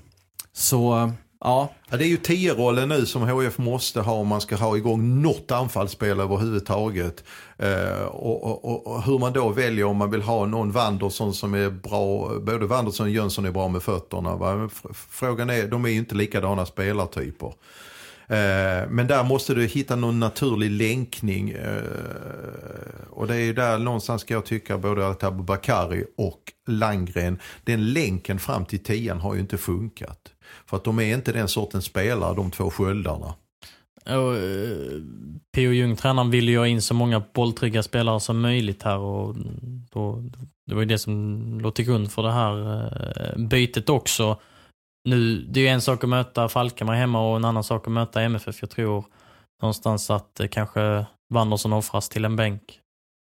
Så, eh, ja. Ja, det är ju 10-rollen nu som HF måste ha om man ska ha igång något anfallsspel överhuvudtaget. Eh, och, och, och, hur man då väljer om man vill ha någon Wanderson som är bra, både Wanderson och Jönsson är bra med fötterna. Va? Frågan är, de är ju inte likadana spelartyper. Eh, men där måste du hitta någon naturlig länkning. Eh, och det är ju där någonstans ska jag tycka både att Abubakari och Langren, den länken fram till tian har ju inte funkat. För att de är inte den sortens spelare, de två sköldarna. Och, eh, P.O. Jung, tränaren, ville ju ha in så många bolltrygga spelare som möjligt här och då, det var ju det som låg till grund för det här eh, bytet också. Nu, det är ju en sak att möta Falkenberg hemma och en annan sak att möta MFF. Jag tror någonstans att eh, kanske Wanderson offras till en bänk.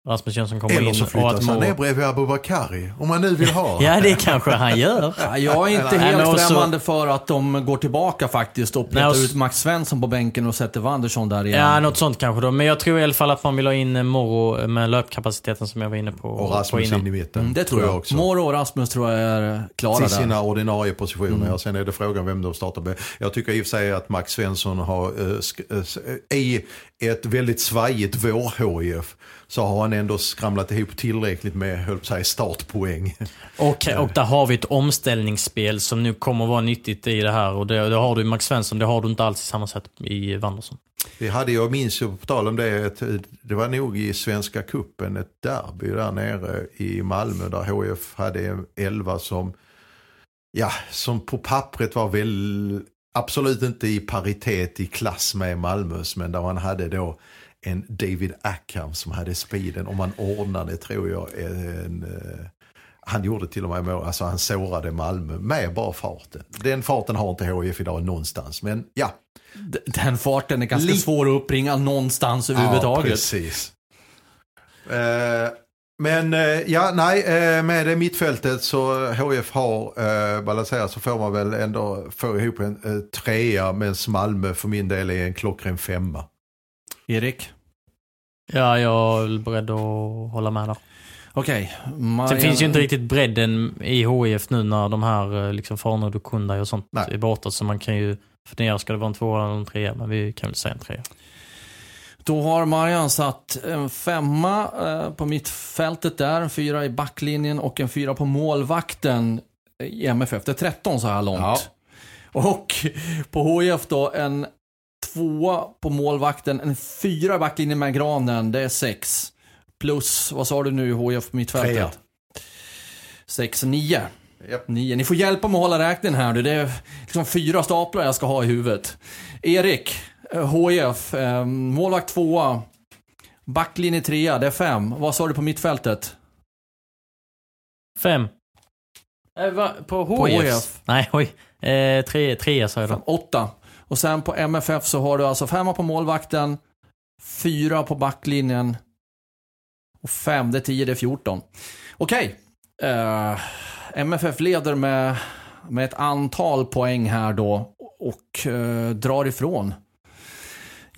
Rasmus Jönsson kommer Eller in så och flyttas han ner bredvid Abubakari. Om man nu vill ha. Ja, det kanske han gör. Ja, Jag är inte helt främmande för att de går tillbaka faktiskt och petar ut Max Svensson på bänken och sätter Wanderson där igen. Ja, något sånt kanske då. Men jag tror i alla fall att man vill ha in Moro med löpkapaciteten som jag var inne på, Och på Rasmus innan. in i mitten. Mm, det tror jag. också. Moro och Rasmus tror jag är klara till där. sina ordinarie positioner. Mm. Sen är det frågan vem de startar med. Jag tycker i och för sig att Max Svensson har, eh, i ett väldigt svajigt vår-HIF, så har han ändå skramlat ihop tillräckligt med, höll på säga, startpoäng. Och, och där har vi ett omställningsspel som nu kommer att vara nyttigt i det här. Och det, det har du i Max Svensson, det har du inte alls i samma sätt i Wanderson. Vi hade, jag minns ju på tal om det, ett, det var nog i Svenska Kuppen ett derby där nere i Malmö där HF hade en elva som ja, som på pappret var väl absolut inte i paritet i klass med Malmös, men där man hade då en David Ackham som hade speeden och man ordnade, tror jag, en, eh, han gjorde till och med mål, alltså han sårade Malmö med bara farten. Den farten har inte HIF idag någonstans, men ja. Den farten är ganska Li- svår att uppbringa någonstans Ja, överhuvudtaget. precis. Eh, men eh, ja, nej, eh, med det mittfältet så HF har eh, balanserat så får man väl ändå få ihop en trea medan Malmö för min del är en klockren femma. Erik? Ja, jag är beredd att hålla med där. Okej. Sen Marian- finns ju inte riktigt bredden i HIF nu när de här liksom Farnod och Kundai och sånt Nej. är borta. Så man kan ju fundera, ska det vara en tvåa eller en trea? Men vi kan väl säga en trea. Då har Marian satt en femma eh, på mittfältet där, en fyra i backlinjen och en fyra på målvakten i MFF. Det är 13 så här långt. Ja. Och på HIF då en tvåa på målvakten, en fyra i backlinjen med Granen, det är sex. Plus, vad sa du nu i HIF på mittfältet? Trea. Sex, nio. Japp. Nio. Ni får hjälpa mig att hålla räkningen här nu. Det är liksom fyra staplar jag ska ha i huvudet. Erik, HIF, eh, målvakt tvåa. Backlinje trea, det är fem. Vad sa du på mittfältet? Fem. Eh, va? På HIF? På HIF. Nej, oj. Eh, tre, trea sa jag Fem, då. åtta. Och sen på MFF så har du alltså femma på målvakten, fyra på backlinjen och fem, det är tio, det är 14. Okej. Eh, MFF leder med, med ett antal poäng här då och eh, drar ifrån.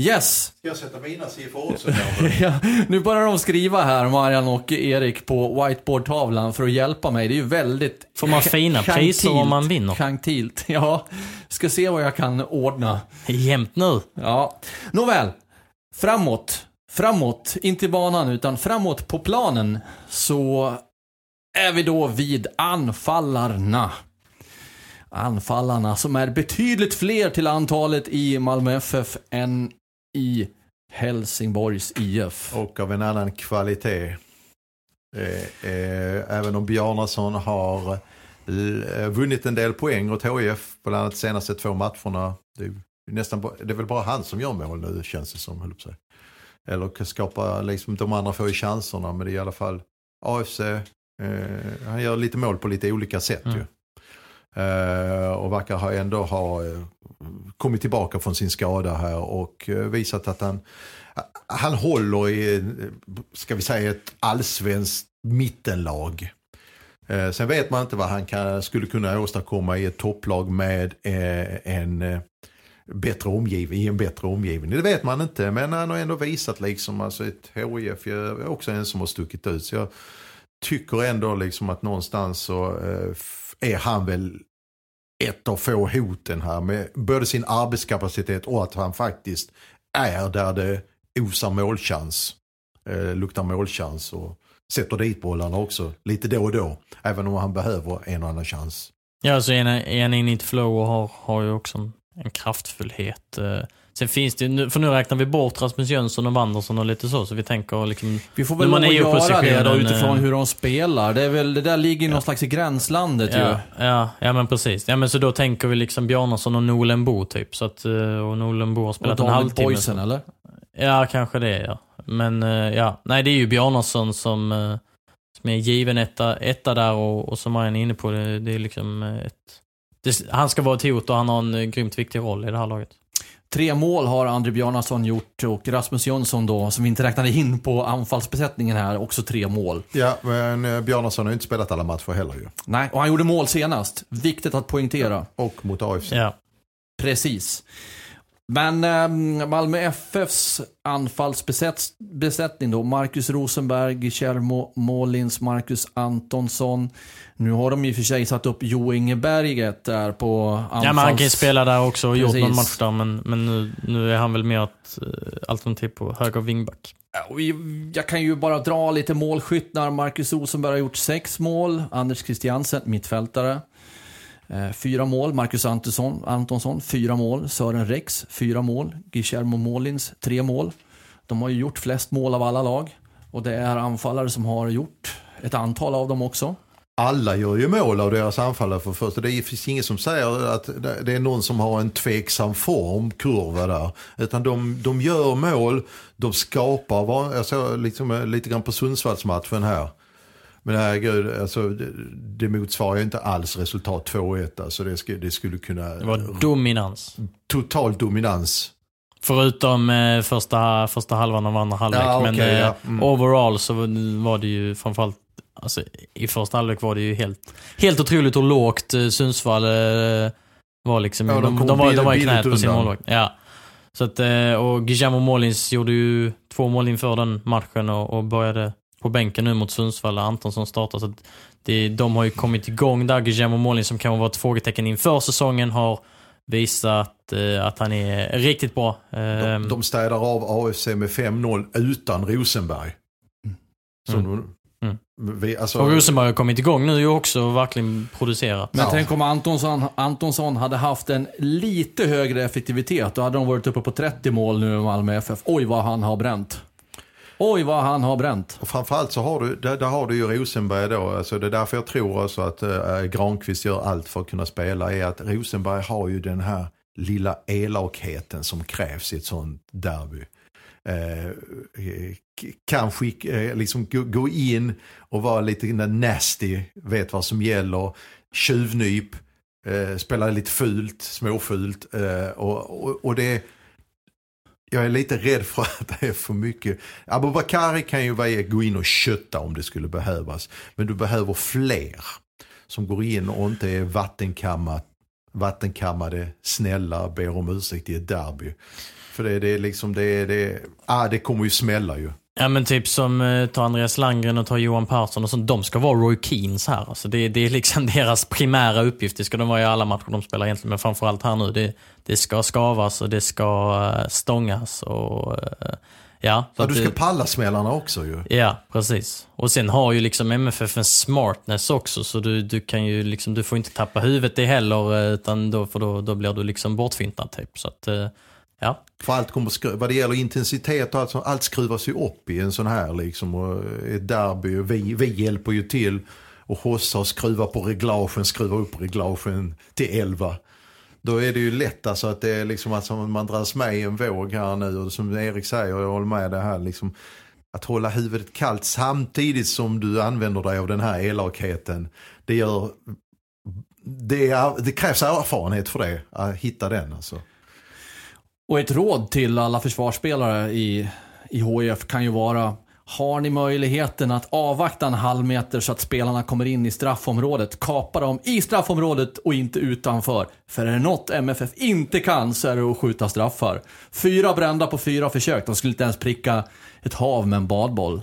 Yes, Ska jag sätta mina siffror också? Ja, nu börjar de skriva här, Marian och Erik, på whiteboardtavlan för att hjälpa mig. Det är ju väldigt... Får man fina priser om man vinner? Gentilt. Ja, ska se vad jag kan ordna. Jämnt nu. Ja, nåväl. Framåt. Framåt, inte i banan utan framåt på planen så är vi då vid anfallarna. Anfallarna som är betydligt fler till antalet i Malmö FF än i Helsingborgs IF. Och av en annan kvalitet. Eh, eh, även om Bjarnason har eh, vunnit en del poäng åt HIF på bland annat senaste två matcherna. Det är, nästan, det är väl bara han som gör mål nu känns det som. höll säga. Eller kan skapa, liksom, de andra får ju chanserna men det är i alla fall AFC. Eh, han gör lite mål på lite olika sätt Mm. ju. Eh, och verkar ha ändå ha eh, kommit tillbaka från sin skada här och eh, visat att han, han håller i, ska vi säga ett allsvenskt mittenlag. Sen vet man inte vad han kan, skulle kunna åstadkomma i ett topplag med en bättre omgivning, i en bättre omgivning. Det vet man inte, men han har ändå visat liksom, alltså ett HIF är också en som har stuckit ut. Så jag tycker ändå liksom att någonstans så är han väl ett av få hoten här med både sin arbetskapacitet och att han faktiskt är där det osar målchans. Eh, luktar målchans och sätter dit bollarna också lite då och då. Även om han behöver en och annan chans. Ja, så är han- är han inne i ett flow och har, har ju också en, en kraftfullhet. eh. Sen finns det nu, för nu räknar vi bort Rasmus Jönsson och Wanderson och lite så, så vi tänker liksom... Vi får väl man är göra det då utifrån eh, hur de spelar. Det, är väl, det där ligger ju någon slags i gränslandet ju. Ja, ja, ja, men precis. Ja, men så då tänker vi liksom Bjarnason och Nolenbo typ. Så att, eh, och Nolenbo har Och spelat en David halvtimme. Boysen så- eller? Ja, kanske det ja. Men eh, ja, nej det är ju Bjarnason som, som är given etta, etta där och, och som Marian är inne på, det, det är liksom ett... Det, han ska vara ett hot och han har en grymt viktig roll i det här laget. Tre mål har André Bjarnason gjort och Rasmus Jönsson då, som vi inte räknade in på anfallsbesättningen här, också tre mål. Ja, men eh, Bjarnason har ju inte spelat alla matcher heller ju. Nej, och han gjorde mål senast. Viktigt att poängtera. Och mot AFC. Ja. Precis. Men eh, Malmö FFs anfallsbesättning då, Marcus Rosenberg, Guillermo Målins, Marcus Antonsson. Nu har de i och för sig satt upp Jo Ingeberget där på anfalls... ja, men han kan ju spela där också och gjort någon match där, men, men nu, nu är han väl mer ett eh, alternativ på höger wingback. Och vi- Jag kan ju bara dra lite målskyttar. Marcus Rosenberg har gjort sex mål. Anders Christiansen, mittfältare. Eh, fyra mål. Marcus Antonsson, Antonsson, fyra mål. Sören Rex, fyra mål. Guillermo Molins, tre mål. De har ju gjort flest mål av alla lag. Och det är anfallare som har gjort ett antal av dem också. alla gör ju mål av deras anfallare för första. Det finns inget som säger att det är någon som har en tveksam formkurva där. Utan de, de gör mål, de skapar, jag såg alltså, liksom eh, lite grann på Sundsvallsmatchen här. Men herregud, alltså, det, det motsvarar ju inte alls resultat 2-1. Alltså det, skulle, det skulle kunna... Det var dominans. Total dominans. Förutom eh, första, första halvan av andra halvlek. Ja, men okej, eh, ja. Mm. overall så var det ju framförallt Alltså, I första halvlek var det ju helt, helt otroligt hur lågt eh, Sundsvall eh, var liksom. Ja, de de, de, var, de var i knät på sin målvakt. Ja. Så att, eh, och Guillermo Molins gjorde ju två mål inför den matchen och, och började på bänken nu mot Sundsvall. Antonsson startade. Så att det, de har ju kommit igång där. Guillermo Molins som kan vara ett frågetecken inför säsongen har visat eh, att han är riktigt bra. De, Ehm, de städar av AFC med 5-0 utan Rosenberg. Som de, Mm. vi, alltså, och Rosenberg har kommit igång nu och också verkligen producerat. Men Ja. tänk om Antonsson, Antonsson hade haft en lite högre effektivitet. Då hade de varit uppe på 30 mål nu i Malmö FF. Oj vad han har bränt. Oj vad han har bränt. Och framförallt så har du, där, där har du ju Rosenberg då. Alltså det är därför jag tror också att äh, Granqvist gör allt för att kunna spela. Är att Rosenberg har ju den här lilla elakheten som krävs i ett sånt derby. Eh, eh kan skick, eh, liksom gå, gå in och vara lite nasty, vet vad som gäller, tjuvnyp, eh, spela lite fult, småfult. Eh, och, och, och det jag är lite rädd för att det är för mycket. Abubakari kan ju vara- gå in och kötta om det skulle behövas. Men du behöver fler som går in och inte är vattenkammat, vattenkammade, snälla, ber om ursäkt i ett derby. För det, det är liksom, det, det, ah, det kommer ju smälla ju. Ja men typ som eh, ta Andreas Landgren och ta Johan Persson och sånt. De ska vara Roy Keens här. Alltså det, det är liksom deras primära uppgift. Det ska de vara i alla matcher de spelar egentligen. Men framförallt här nu. Det, det ska skavas och det ska eh, stångas och eh, ja. Ja, du ska det- palla smällarna också ju. Ja, precis. Och sen har ju liksom MFF en smartness också, så du, du kan ju liksom, du får inte tappa huvudet det heller, eh, utan då, för då, då blir du liksom bortfintad typ. Så att, ja. För allt kommer, vad det gäller intensitet och allt, allt skruvas ju upp i en sån här liksom. Och eh, ett derby, och vi, vi hjälper ju till. Och Hossa och skruva på reglagen, skruva upp reglagen till 11. Då är det ju lätt alltså att det är liksom att man dras med i en våg här nu. Och som Erik säger, jag håller med det här liksom. Att hålla huvudet kallt samtidigt som du använder dig av den här elakheten. Det gör... Det, är, det krävs erfarenhet för det, att hitta den alltså. Och ett råd till alla försvarsspelare i, i HIF kan ju vara har ni möjligheten att avvakta en halv meter så att spelarna kommer in i straffområdet, kapa dem i straffområdet och inte utanför. För är det något MFF inte kan så är det att skjuta straffar. Fyra brända på fyra försök, de skulle inte ens pricka ett hav med en badboll.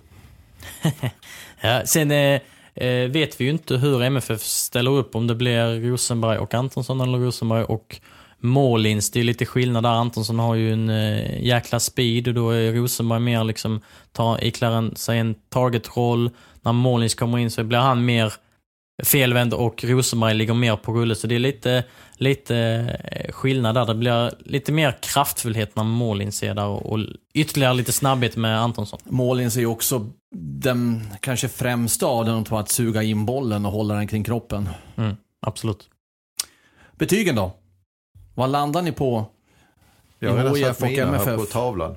ja sen eh, eh, vet vi ju inte hur MFF ställer upp, om det blir Rosenberg och Antonsson eller Rosenberg och Målins. Det är lite skillnad där. Antonsson har ju en eh, jäkla speed och då är Rosenberg mer liksom, tar, iklär en- sig en targetroll. När Målins kommer in så blir han mer felvänd och Rosenberg ligger mer på rulle. Så det är lite, lite eh, skillnad där. Det blir lite mer kraftfullhet när Målins är där och, och ytterligare lite snabbhet med Antonsson. Målins är ju också den kanske främsta av dem på att suga in bollen och hålla den kring kroppen. Mm, absolut. Betygen då? Vad landar ni på? Jag har redan satt och mina här MFF. på tavlan.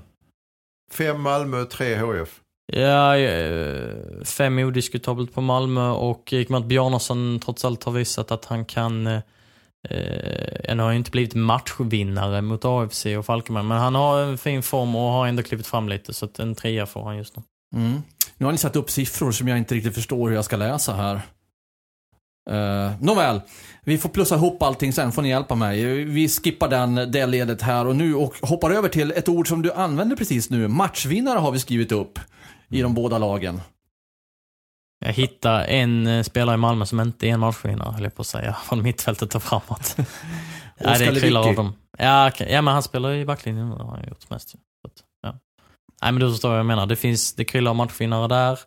Fem Malmö, tre HF. Ja, eh, fem odiskutabelt på Malmö och Ekmat Bjarnason trots allt har visat att han kan eh, eh, än har han inte blivit matchvinnare mot AFC och Falkenberg, men han har en fin form och har ändå klivit fram lite, så att en trea får han just nu. Mm. Nu har ni satt upp siffror som jag inte riktigt förstår hur jag ska läsa här. Uh, Nåväl, vi får plussa ihop allting sen, får ni hjälpa mig. Vi skippar den, det ledet här och nu och hoppar över till ett ord som du använde precis nu. Matchvinnare har vi skrivit upp i de båda lagen. Jag hittar en eh, spelare i Malmö som inte är en matchvinnare, höll jag på att säga, från mittfältet och framåt. ja, det kryllar av dem. Ja, ja, men han spelar i backlinjen nu, har han gjort mest. ja. Nej, men du förstår vad jag menar. Det finns, det kryllar av matchvinnare där.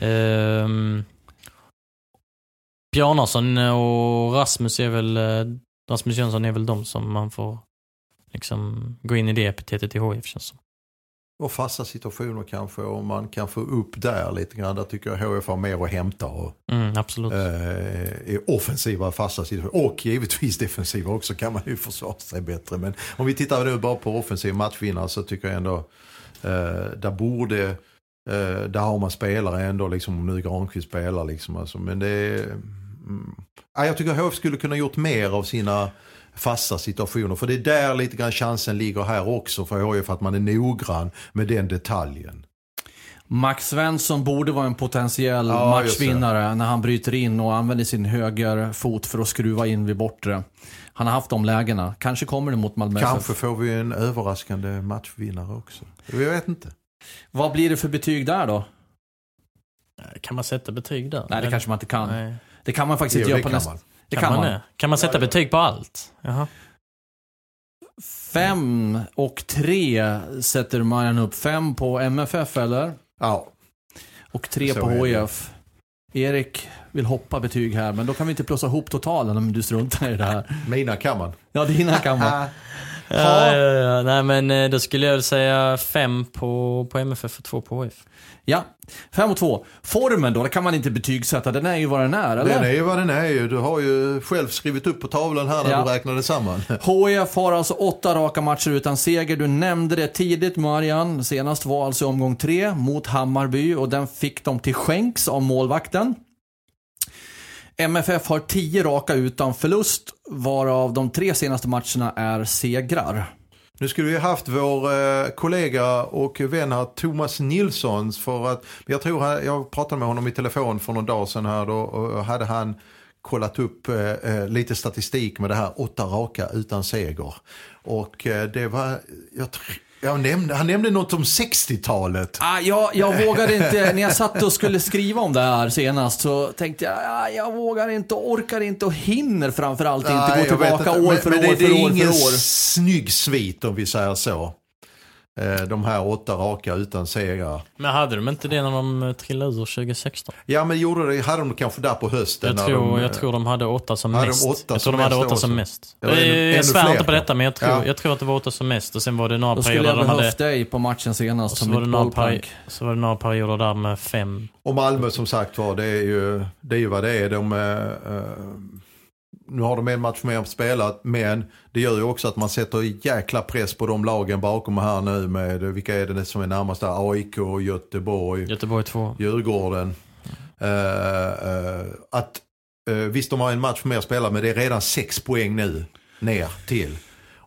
Ehm, Bjarnason och Rasmus är väl, eh, Rasmus Jönsson är väl de som man får liksom gå in i det epitetet i HIF känns som. och fasta situationer kanske. Och man kan få upp där lite grann. Där tycker jag HF har mer att hämta. Och, Mm, absolut. eh, är offensiva fasta situationer. Och givetvis defensiva också kan man ju försvara sig bättre. Men om vi tittar nu bara på offensiv matchvinnare så tycker jag ändå eh, där borde, eh, där har man spelare ändå liksom om nu Granqvist spelar liksom. Alltså, men det är, ja, jag tycker HF skulle kunna gjort mer av sina fasta situationer. För det är där lite grann chansen ligger här också för HF att man är noggrann med den detaljen. Max Svensson borde vara en potentiell Ja, matchvinnare när han bryter in och använder sin höger fot för att skruva in vid bortre. Han har haft de lägena. Kanske kommer det mot Malmö Kanske får vi en överraskande matchvinnare också. Jag vet inte. Vad blir det för betyg där då? Kan man sätta betyg där? Nej, det kanske man inte kan. Nej. Det kan man faktiskt Jo, inte göra på kan nästa... man. Det Kan, man? Kan man sätta betyg på allt? Jaha. Fem och tre sätter Marian upp. Fem på MFF eller? Ja, Och tre Så på. HIF. Erik vill hoppa betyg här, men då kan vi inte plussa ihop totalen om du struntar i det här. mina kan man. Ja, dina kan man. Ja, ja, ja. Nej men eh, då skulle jag väl säga fem på, på MFF och två på HF. Ja, fem och två. Formen då, det kan man inte betygsätta. Den är ju vad den är, eller? Den är ju vad den är ju. Du har ju själv skrivit upp på tavlan här när Ja. du räknade samman. HIF har alltså åtta raka matcher utan seger. Du nämnde det tidigt Marian. Senast var alltså omgång tre mot Hammarby och den fick de till skänks av målvakten. MFF har tio raka utan förlust, varav de tre senaste matcherna är segrar. Nu skulle vi haft vår eh, kollega och vän här Thomas Nilsson för att jag tror han, jag pratade med honom i telefon för någon dag sedan här då och hade han kollat upp eh, eh lite statistik med det här åtta raka utan seger. Och eh, det var, jag, tr- jag nämnde, han nämnde något om 60-talet. Ah, jag, jag vågade inte, när jag satt och skulle skriva om det här senast så tänkte jag, ah, jag vågar inte, orkar inte och hinner framförallt inte Nej, gå tillbaka år men, för men år det, för det är år ingen år. snygg svit om vi säger så. Eh, De här åtta raka utan segrar. Men hade de inte det när de eh, trillade ur 2016? Ja men gjorde det, hade de kanske där på hösten. Jag när tror, de, jag tror de hade åtta som Hade de mest. åtta jag tror de hade åtta då som mest. Ja, ännu- jag svär inte på detta men jag tror, Ja. jag tror att det var åtta som mest. Och sen var det några Då skulle perioder jag de hade... behövt dig på matchen senast som var, mitt det några bollplank. peri- så var det några perioder där med fem. Och Malmö som sagt var, det är ju, det är ju vad det är. De, eh, nu har de en match mer spelat, men det gör ju också att man sätter jäkla press på de lagen bakom här nu med, vilka är det som är närmast där? AIK, Göteborg, Göteborg två. Djurgården. Eh, eh, att, eh, visst de har en match mer spelad, men det är redan sex poäng nu ner till.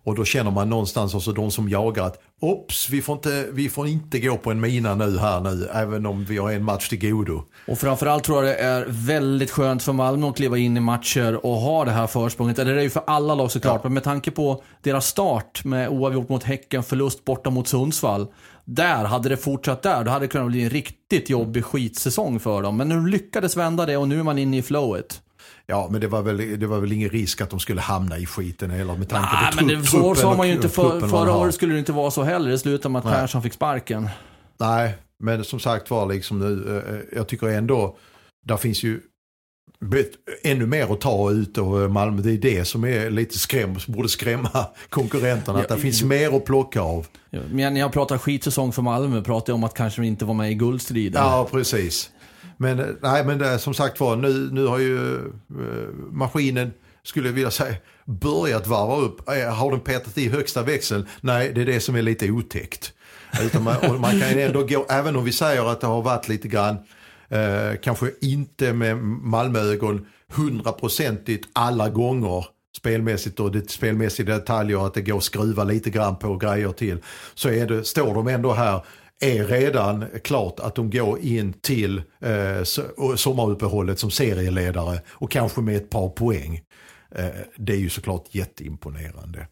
Och då känner man någonstans också de som jagar att Ops, vi får, inte, vi får inte gå på en mina nu här nu, även om vi har en match till godo. Och framförallt tror jag det är väldigt skönt för Malmö att kliva in i matcher och ha det här försprånget. Eller det är ju för alla lag såklart, Ja. men med tanke på deras start med oavgjort mot Häcken, förlust borta mot Sundsvall. Där, hade det fortsatt där, då hade det kunnat bli en riktigt jobbig skitsäsong för dem. Men nu lyckades vända det och nu är man inne i flowet. Ja, men det var väl, det var väl ingen risk att de skulle hamna i skiten heller med tanke på men trupp, det, så sa man ju inte för, förra året skulle det inte vara så heller. Det slutade med att Nej. Persson fick sparken. Nej, men som sagt var liksom nu, eh, jag tycker ändå, där finns ju ännu mer att ta ut och eh, Malmö, det är det som är lite skräm, borde skrämma konkurrenterna, att Ja, det finns mer att plocka av. Men när jag pratar skitsäsong för Malmö pratar jag om att kanske inte var med i guldstriden. Ja, precis. Men, eh, nej, men det, som sagt var, nu, nu har ju eh, maskinen, skulle jag vilja säga, börjat varva upp. Eh, har den petat i högsta växeln? Nej, det är det som är lite otäckt. Utan man, och man kan ändå gå, även om vi säger att det har varit lite grann, eh, kanske inte med Malmöögon hundraprocentigt alla gånger spelmässigt och det spelmässiga detaljer att det går att skruva lite grann på grejer till. Så är det, står de ändå här är redan klart att de går in till eh, sommaruppehållet som serieledare och kanske med ett par poäng. Eh, det är ju såklart jätteimponerande.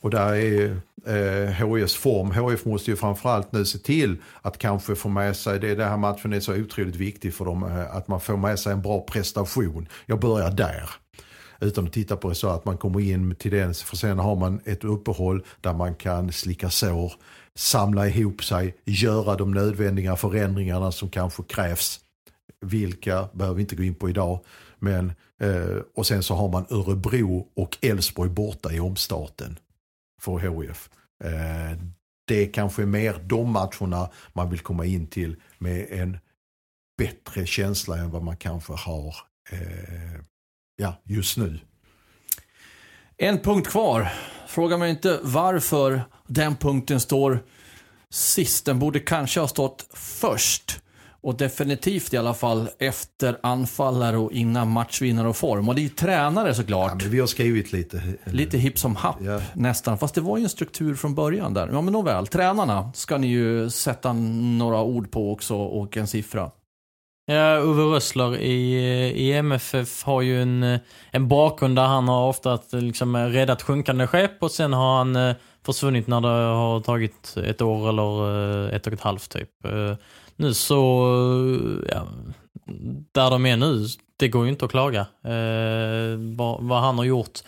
Och där är eh, HIFs form. HIF måste ju framförallt nu se till att kanske få med sig, det, det här matchen är så otroligt viktig för dem, eh, att man får med sig en bra prestation. Jag börjar där. Utan att titta på det så att man kommer in till den, för sen har man ett uppehåll där man kan slicka sår, samla ihop sig, göra de nödvändiga förändringarna som kanske krävs. Vilka behöver vi inte gå in på idag. Men, eh, och sen så har man Örebro och Elfsborg borta i omstarten för HIF. Eh, det är kanske mer de matcherna man vill komma in till med en bättre känsla än vad man kanske har eh, ja, just nu. En punkt kvar. Fråga mig inte varför den punkten står sist. Den borde kanske ha stått först. Och definitivt i alla fall efter anfallare och innan matchvinnare och form. Och det är ju tränare såklart. Ja, men vi har skrivit lite. Lite hipp som happ Ja. nästan. Fast det var ju en struktur från början där. Ja men nåväl, tränarna ska ni ju sätta några ord på också och en siffra. Ja, Ove Rössler i, eh, i MFF har ju en, eh, en bakgrund där han har ofta eh, liksom räddat sjunkande skepp och sen har han försvunnit när det har tagit ett år eller ett och ett halvt typ. Nu så, ja, där de är nu, det går ju inte att klaga. Eh, vad, vad han har gjort.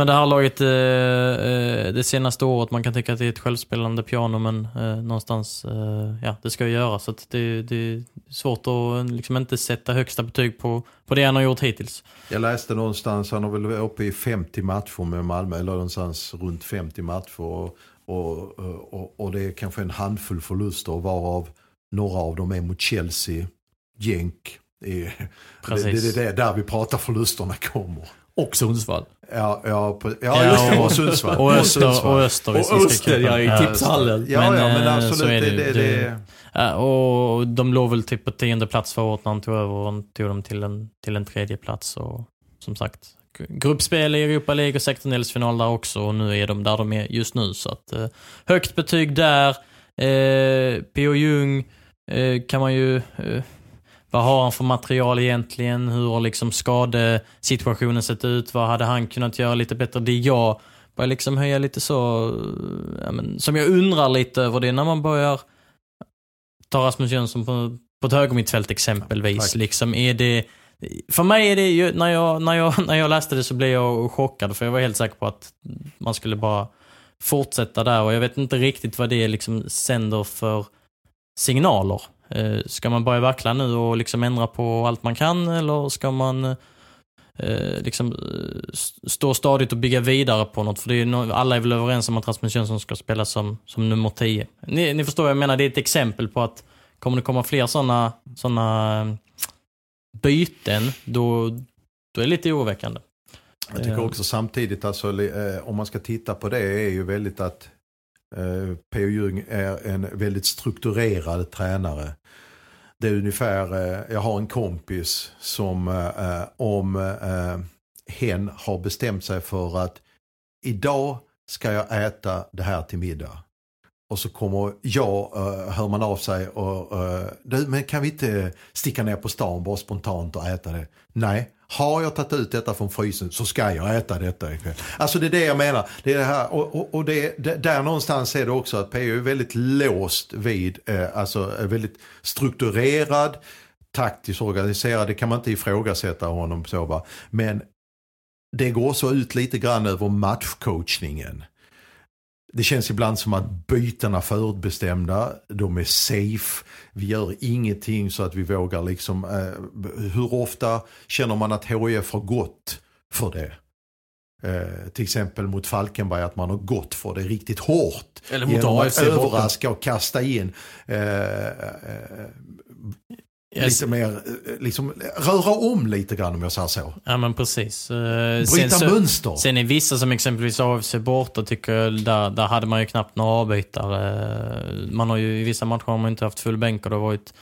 Men det här laget eh, eh, det senaste året, man kan tycka att det är ett självspelande piano men eh, någonstans, eh, ja det ska ju göras. Så att det, det är svårt att liksom inte sätta högsta betyg på, på det han har gjort hittills. Jag läste någonstans, han har väl varit uppe i 50 matcher med Malmö, eller någonstans runt 50 matcher. Och, och, och, och det är kanske en handfull förluster varav några av dem är mot Chelsea, Genk. Det är, det, det är där vi pratar förlusterna kommer. Och Sundsvall. Ja, ja, på, ja just det, och Sundsvall. Och Öster, och Öster Och Öster, ja, i tipshallen. Ja, Men, ja, men eh, absolut. det det, det, Det- det, och de låg väl typ på tionde plats förra året när han tog över och han tog dem till en, till en tredje plats. Och som sagt, gruppspel i Europa League och 16-delsfinal där också och nu är de där de är just nu. Så att, eh, högt betyg där. Eh, P.O. Jung eh, kan man ju... Eh, vad har han för material egentligen? Hur har liksom skadesituationen sett ut? Vad hade han kunnat göra lite bättre? Det jag börjar liksom höja lite så... Ja, men, som jag undrar lite över det är när man börjar ta Rasmus Jönsson på, på ett högermittfält exempelvis. Tack. Liksom, är det, för mig är det ju, när jag, när, jag, när jag läste det så blev jag chockad för jag var helt säker på att man skulle bara fortsätta där och jag vet inte riktigt vad det liksom sänder för signaler. Eh, ska man börja vackla nu och liksom ändra på allt man kan eller ska man eh, liksom eh, st- stå stadigt och bygga vidare på något? För det är alla är väl överens om att Rasmus Jönsson ska spela som, som nummer 10. Ni, ni förstår vad jag menar, det är ett exempel på att kommer det komma fler sådana såna byten, då, då är det lite oroväckande. Jag tycker också samtidigt, alltså, om man ska titta på det, är ju väldigt att eh, P.O. Jung är en väldigt strukturerad tränare. Det är ungefär, eh, jag har en kompis som eh, eh, om eh, hen har bestämt sig för att idag ska jag äta det här till middag. Och så kommer jag, eh, hör man av sig och eh, du, men kan vi inte sticka ner på stan bara spontant och äta det? Nej, har jag tagit ut detta från frysen så ska jag äta detta ikväll. Alltså det är det jag menar. Det är det här, och, och, och det, det, där någonstans är det också att PO är väldigt låst vid, eh, alltså är väldigt strukturerad, taktiskt organiserad. Det kan man inte ifrågasätta honom så va. Men det går också ut lite grann över matchcoachningen. Det känns ibland som att bytena är förutbestämda, de är safe, vi gör ingenting så att vi vågar liksom, eh, hur ofta känner man att HIF har gått för det? Eh, till exempel mot Falkenberg att man har gått för det riktigt hårt. Eller mot genom AFC att överraska och kasta in. Eh, eh, lite mer, eh, liksom röra om lite grann om jag säger så. Ja men precis. Eh, Bryta så, mönster. sen är vissa som exempelvis AFC borta tycker jag, där, där hade man ju knappt några avbytare. Man har ju i vissa matcher har man inte haft full bänk och det har varit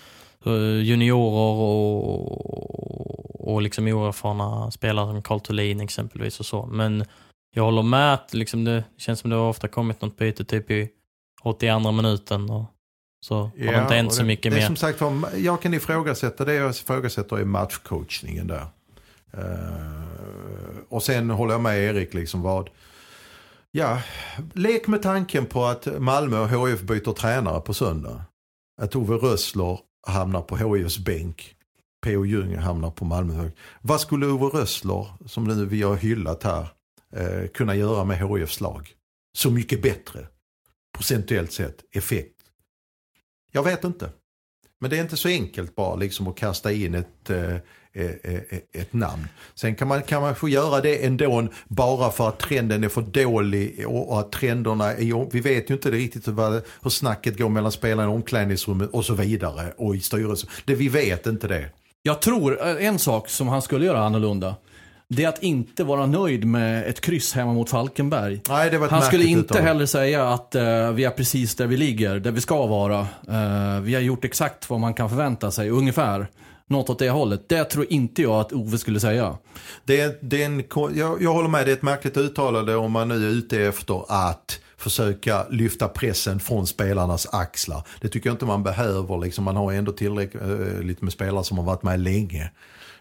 eh, juniorer och, och liksom oerfarna spelare som Carl Thulin exempelvis och så. Men jag håller med att liksom det känns som det har ofta kommit något byte typ i 82 minuten och så har det inte hänt så mycket det mer. som sagt var, jag kan ifrågasätta det jag ifrågasätter är matchcoachningen där. Eh, och sen håller jag med Erik liksom vad, ja, lek med tanken på att Malmö och HIF byter tränare på söndag. Att Ove Rössler hamnar på HIFs bänk. P.O. Jung hamnar på Malmö hög. Vad skulle Ove Rössler, som nu vi har hyllat här, eh, kunna göra med HIFs lag? Så mycket bättre, procentuellt sett, effekt. Jag vet inte. Men det är inte så enkelt bara liksom att kasta in ett, eh, eh, eh, eh ett namn. Sen kan man, kanske man få göra det ändå bara för att trenden är för dålig och att trenderna är, vi vet ju inte riktigt vad, hur snacket går mellan spelarna i omklädningsrummet och så vidare och i styrelsen. Det, vi vet inte det. Jag tror eh, en sak som han skulle göra annorlunda. Det är att inte vara nöjd med ett kryss hemma mot Falkenberg. Nej, det var ett Han skulle inte uttal. heller säga att eh, vi är precis där vi ligger, där vi ska vara. Eh, vi har gjort exakt vad man kan förvänta sig, ungefär. Något åt det hållet. Det tror inte jag att Ove skulle säga. Det det är en, jag, jag håller med, det är ett märkligt uttalande om man nu är ute efter att försöka lyfta pressen från spelarnas axlar. Det tycker jag inte man behöver, liksom, man har ändå tillräckligt eh, med spelare som har varit med länge.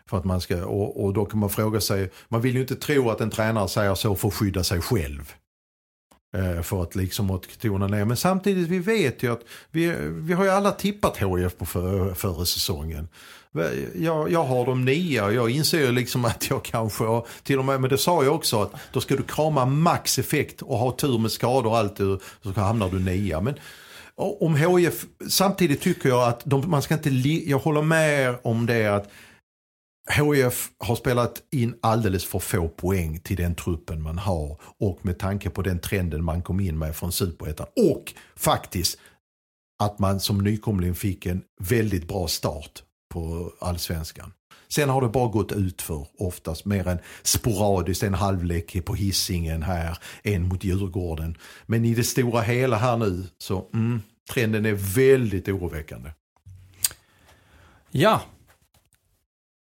För att man ska, och, och då kan man fråga sig, man vill ju inte tro att en tränare säger så för att skydda sig själv. Eh, För att liksom att tona ner. Men samtidigt, vi vet ju att vi, vi har ju alla tippat HIF på för, förra säsongen. Jag, jag har dem nia och jag inser ju liksom att jag kanske, till och med, men det sa jag också att då ska du krama max effekt och ha tur med skador och allt så hamnar du nia. Men om HIF, samtidigt tycker jag att de, man ska inte, jag håller med om det att HIF har spelat in alldeles för få poäng till den truppen man har och med tanke på den trenden man kom in med från superettan och faktiskt att man som nykomling fick en väldigt bra start på allsvenskan. Sen har det bara gått ut för oftast mer än sporadiskt, en halvlek på hissingen här, en mot Djurgården. Men i det stora hela här nu så mm, trenden är väldigt oroväckande. Ja.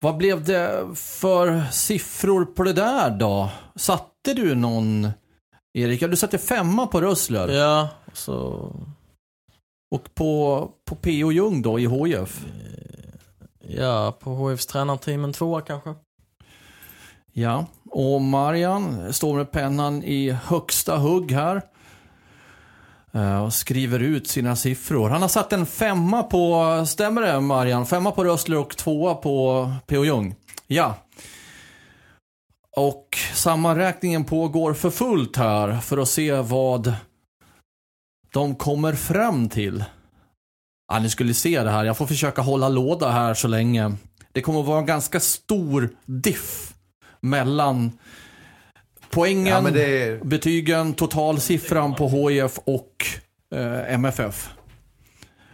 Vad blev det för siffror på det där då? Satte du någon, Erik? Ja, du satte femma på Rössler. Ja, så... Och på, på P.O. Jung då i HIF? Ja, på HFs tränarteam en tvåa kanske. Ja. Och Marian står med pennan i högsta hugg här. Eh, och skriver ut sina siffror. Han har satt en femma på, stämmer det Marian? Femma på Rössler och tvåa på P.O. Jung. Ja. Och sammanräkningen pågår för fullt här för att se vad de kommer fram till. Ja, ni skulle se det här. Jag får försöka hålla låda här så länge. Det kommer att vara en ganska stor diff mellan poängen, Ja, det betygen, totalsiffran på HIF och eh, MFF.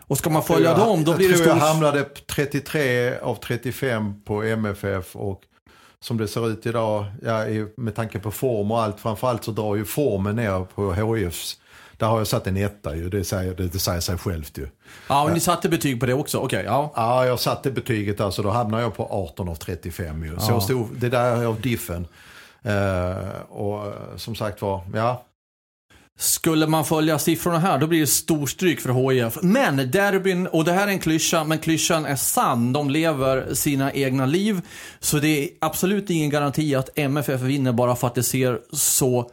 Och ska man följa jag, dem, då blir det stor... jag hamnade på 33 av 35 på MFF och som det ser ut idag, ja, med tanke på form och allt, framförallt så drar ju formen ner på HIFs. Där har jag satt en etta ju, det säger, det, säger sig självt ju. Ja, och ni satte betyg på det också? Okej, ja. Ja, jag satte betyget där så då hamnar jag på 18 av 35 ju. Så Ja. stor, det där är av diffen. Eh, och eh, som sagt var, ja. Skulle man följa siffrorna här, då blir det storstryk för HIF. Men derbyn, och det här är en klyscha, men klyschan är sann. De lever sina egna liv. Så det är absolut ingen garanti att MFF vinner bara för att det ser så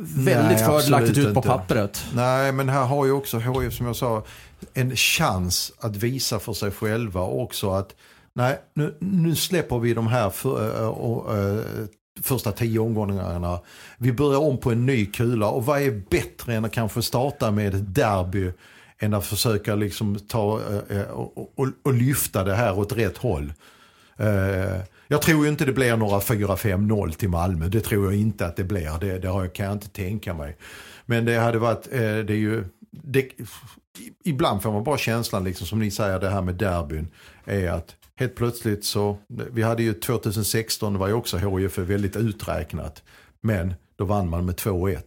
väldigt Nej, fördelaktigt ut på inte. pappret. Nej, men här har ju också HIF som jag sa en chans att visa för sig själva också att nej, nu, nu släpper vi de här för, äh, äh, första tio omgångarna. Vi börjar om på en ny kula och vad är bättre än att kanske starta med ett derby än att försöka liksom ta eh, eh, och, och, och lyfta det här åt rätt håll. Eh, jag tror ju inte det blir några 4-5-0 till Malmö. Det tror jag inte att det blir. Det, det kan jag inte tänka mig. Men det hade varit, det är ju, det, ibland får man bara känslan, liksom, som ni säger, det här med derbyn, är att helt plötsligt så, vi hade ju 2016, det var ju också HIF väldigt uträknat. Men då vann man med 2-1.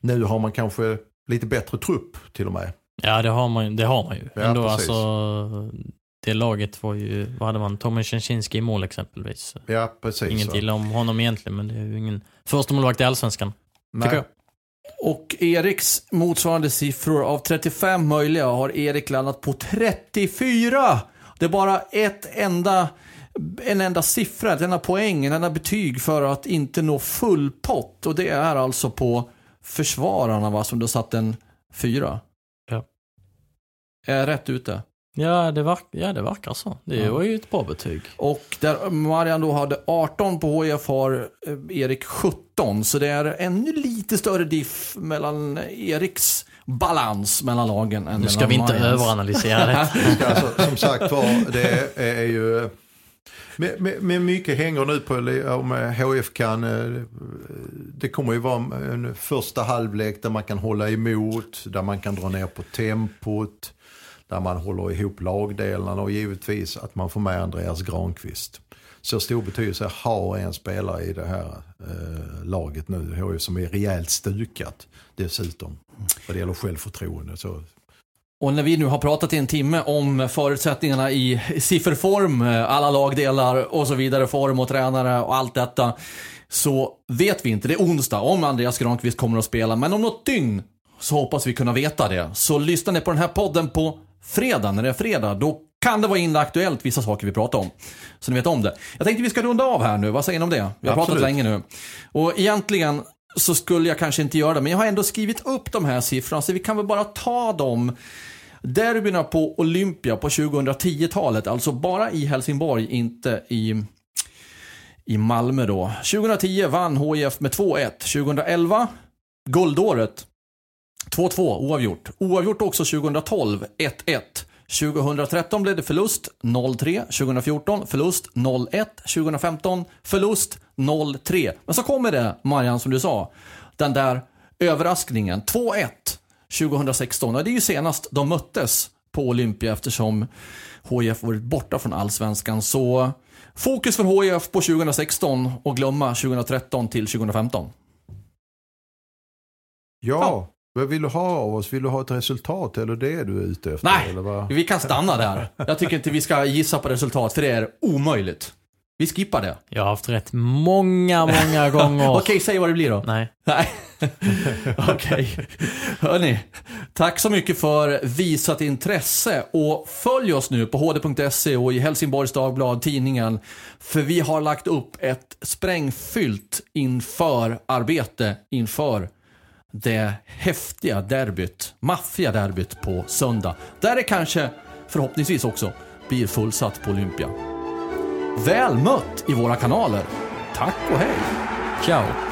Nu har man kanske lite bättre trupp till och med. Ja, det har man, ju- det har man ju. Ja, Ändå precis. alltså, det laget var ju, vad hade man? Tommy Szczęszinski i mål exempelvis. Ja, precis. Inget illa om honom egentligen, men det är ju ingen första målvakt i Allsvenskan. Nej. Tycker jag. Och Eriks motsvarande siffror av 35 möjliga har Erik landat på 34. Det är bara ett enda, en enda siffra, ett enda poäng, en enda betyg för att inte nå full pott. Och det är alltså på försvararna va, som du satt en fyra. Ja. Är jag rätt ute? Ja, det, verk, ja, det verkar så. Det Ja. var ju ett bra betyg. Och där Marian då hade 18 på HIF har eh, Erik 17. Så det är ännu lite större diff mellan Eriks balans mellan lagen än Nu ska vi inte Mayans. överanalysera det. Alltså, som sagt var, det är ju... Men, men, men mycket hänger nu på om HF kan... eh, Det kommer ju vara en första halvlek där man kan hålla emot, där man kan dra ner på tempot, där man håller ihop lagdelarna och givetvis att man får med Andreas Granqvist. Så stor betydelse har en spelare i det här eh, laget nu, som är rejält stukat dessutom. Vad det gäller självförtroende. Så Och när vi nu har pratat i en timme om förutsättningarna i sifferform, eh, alla lagdelar och så vidare, form och tränare och allt detta. Så vet vi inte, det är onsdag, om Andreas Granqvist kommer att spela. Men om något dygn så hoppas vi kunna veta det. Så lyssna ni på den här podden på fredag, när det är fredag, då kan det vara inaktuellt vissa saker vi pratar om. Så ni vet om det. Jag tänkte vi ska runda av här nu, vad säger ni om det? Vi har pratat Absolut. länge nu. Och egentligen så skulle jag kanske inte göra det, men jag har ändå skrivit upp de här siffrorna, så vi kan väl bara ta dem. Derbyna på Olympia på 2010-talet, alltså bara i Helsingborg, inte i, i Malmö då. 2010 vann HIF med 2-1. 2011, guldåret, 2-2 oavgjort. Oavgjort också 2012, 1-1. 2013 blev det förlust 0-3, 2014 förlust 0-1, 2015 förlust 0-3. Men så kommer det, Marianne, som du sa, den där överraskningen. 2-1 2016. Och det är ju senast de möttes på Olympia eftersom HIF varit borta från allsvenskan. Så fokus för HIF på 2016 och glömma 2013 till 2015. Ja, vad vill du ha av oss? Vill du ha ett resultat eller det är du är ute efter? Nej, Eller vad? vi kan stanna där. Jag tycker inte vi ska gissa på resultat, för det är omöjligt. Vi skippar det. Jag har haft rätt många, många gånger. Okej, säg vad det blir då. Nej. Nej. Okej. Hörni, tack så mycket för visat intresse och följ oss nu på hd.se och i Helsingborgs Dagblad, tidningen. För vi har lagt upp ett sprängfyllt inför arbete inför det häftiga derbyt, maffiga derbyt på söndag. Där det kanske förhoppningsvis också blir fullsatt på Olympia. Väl mött i våra kanaler. Tack och hej! Ciao.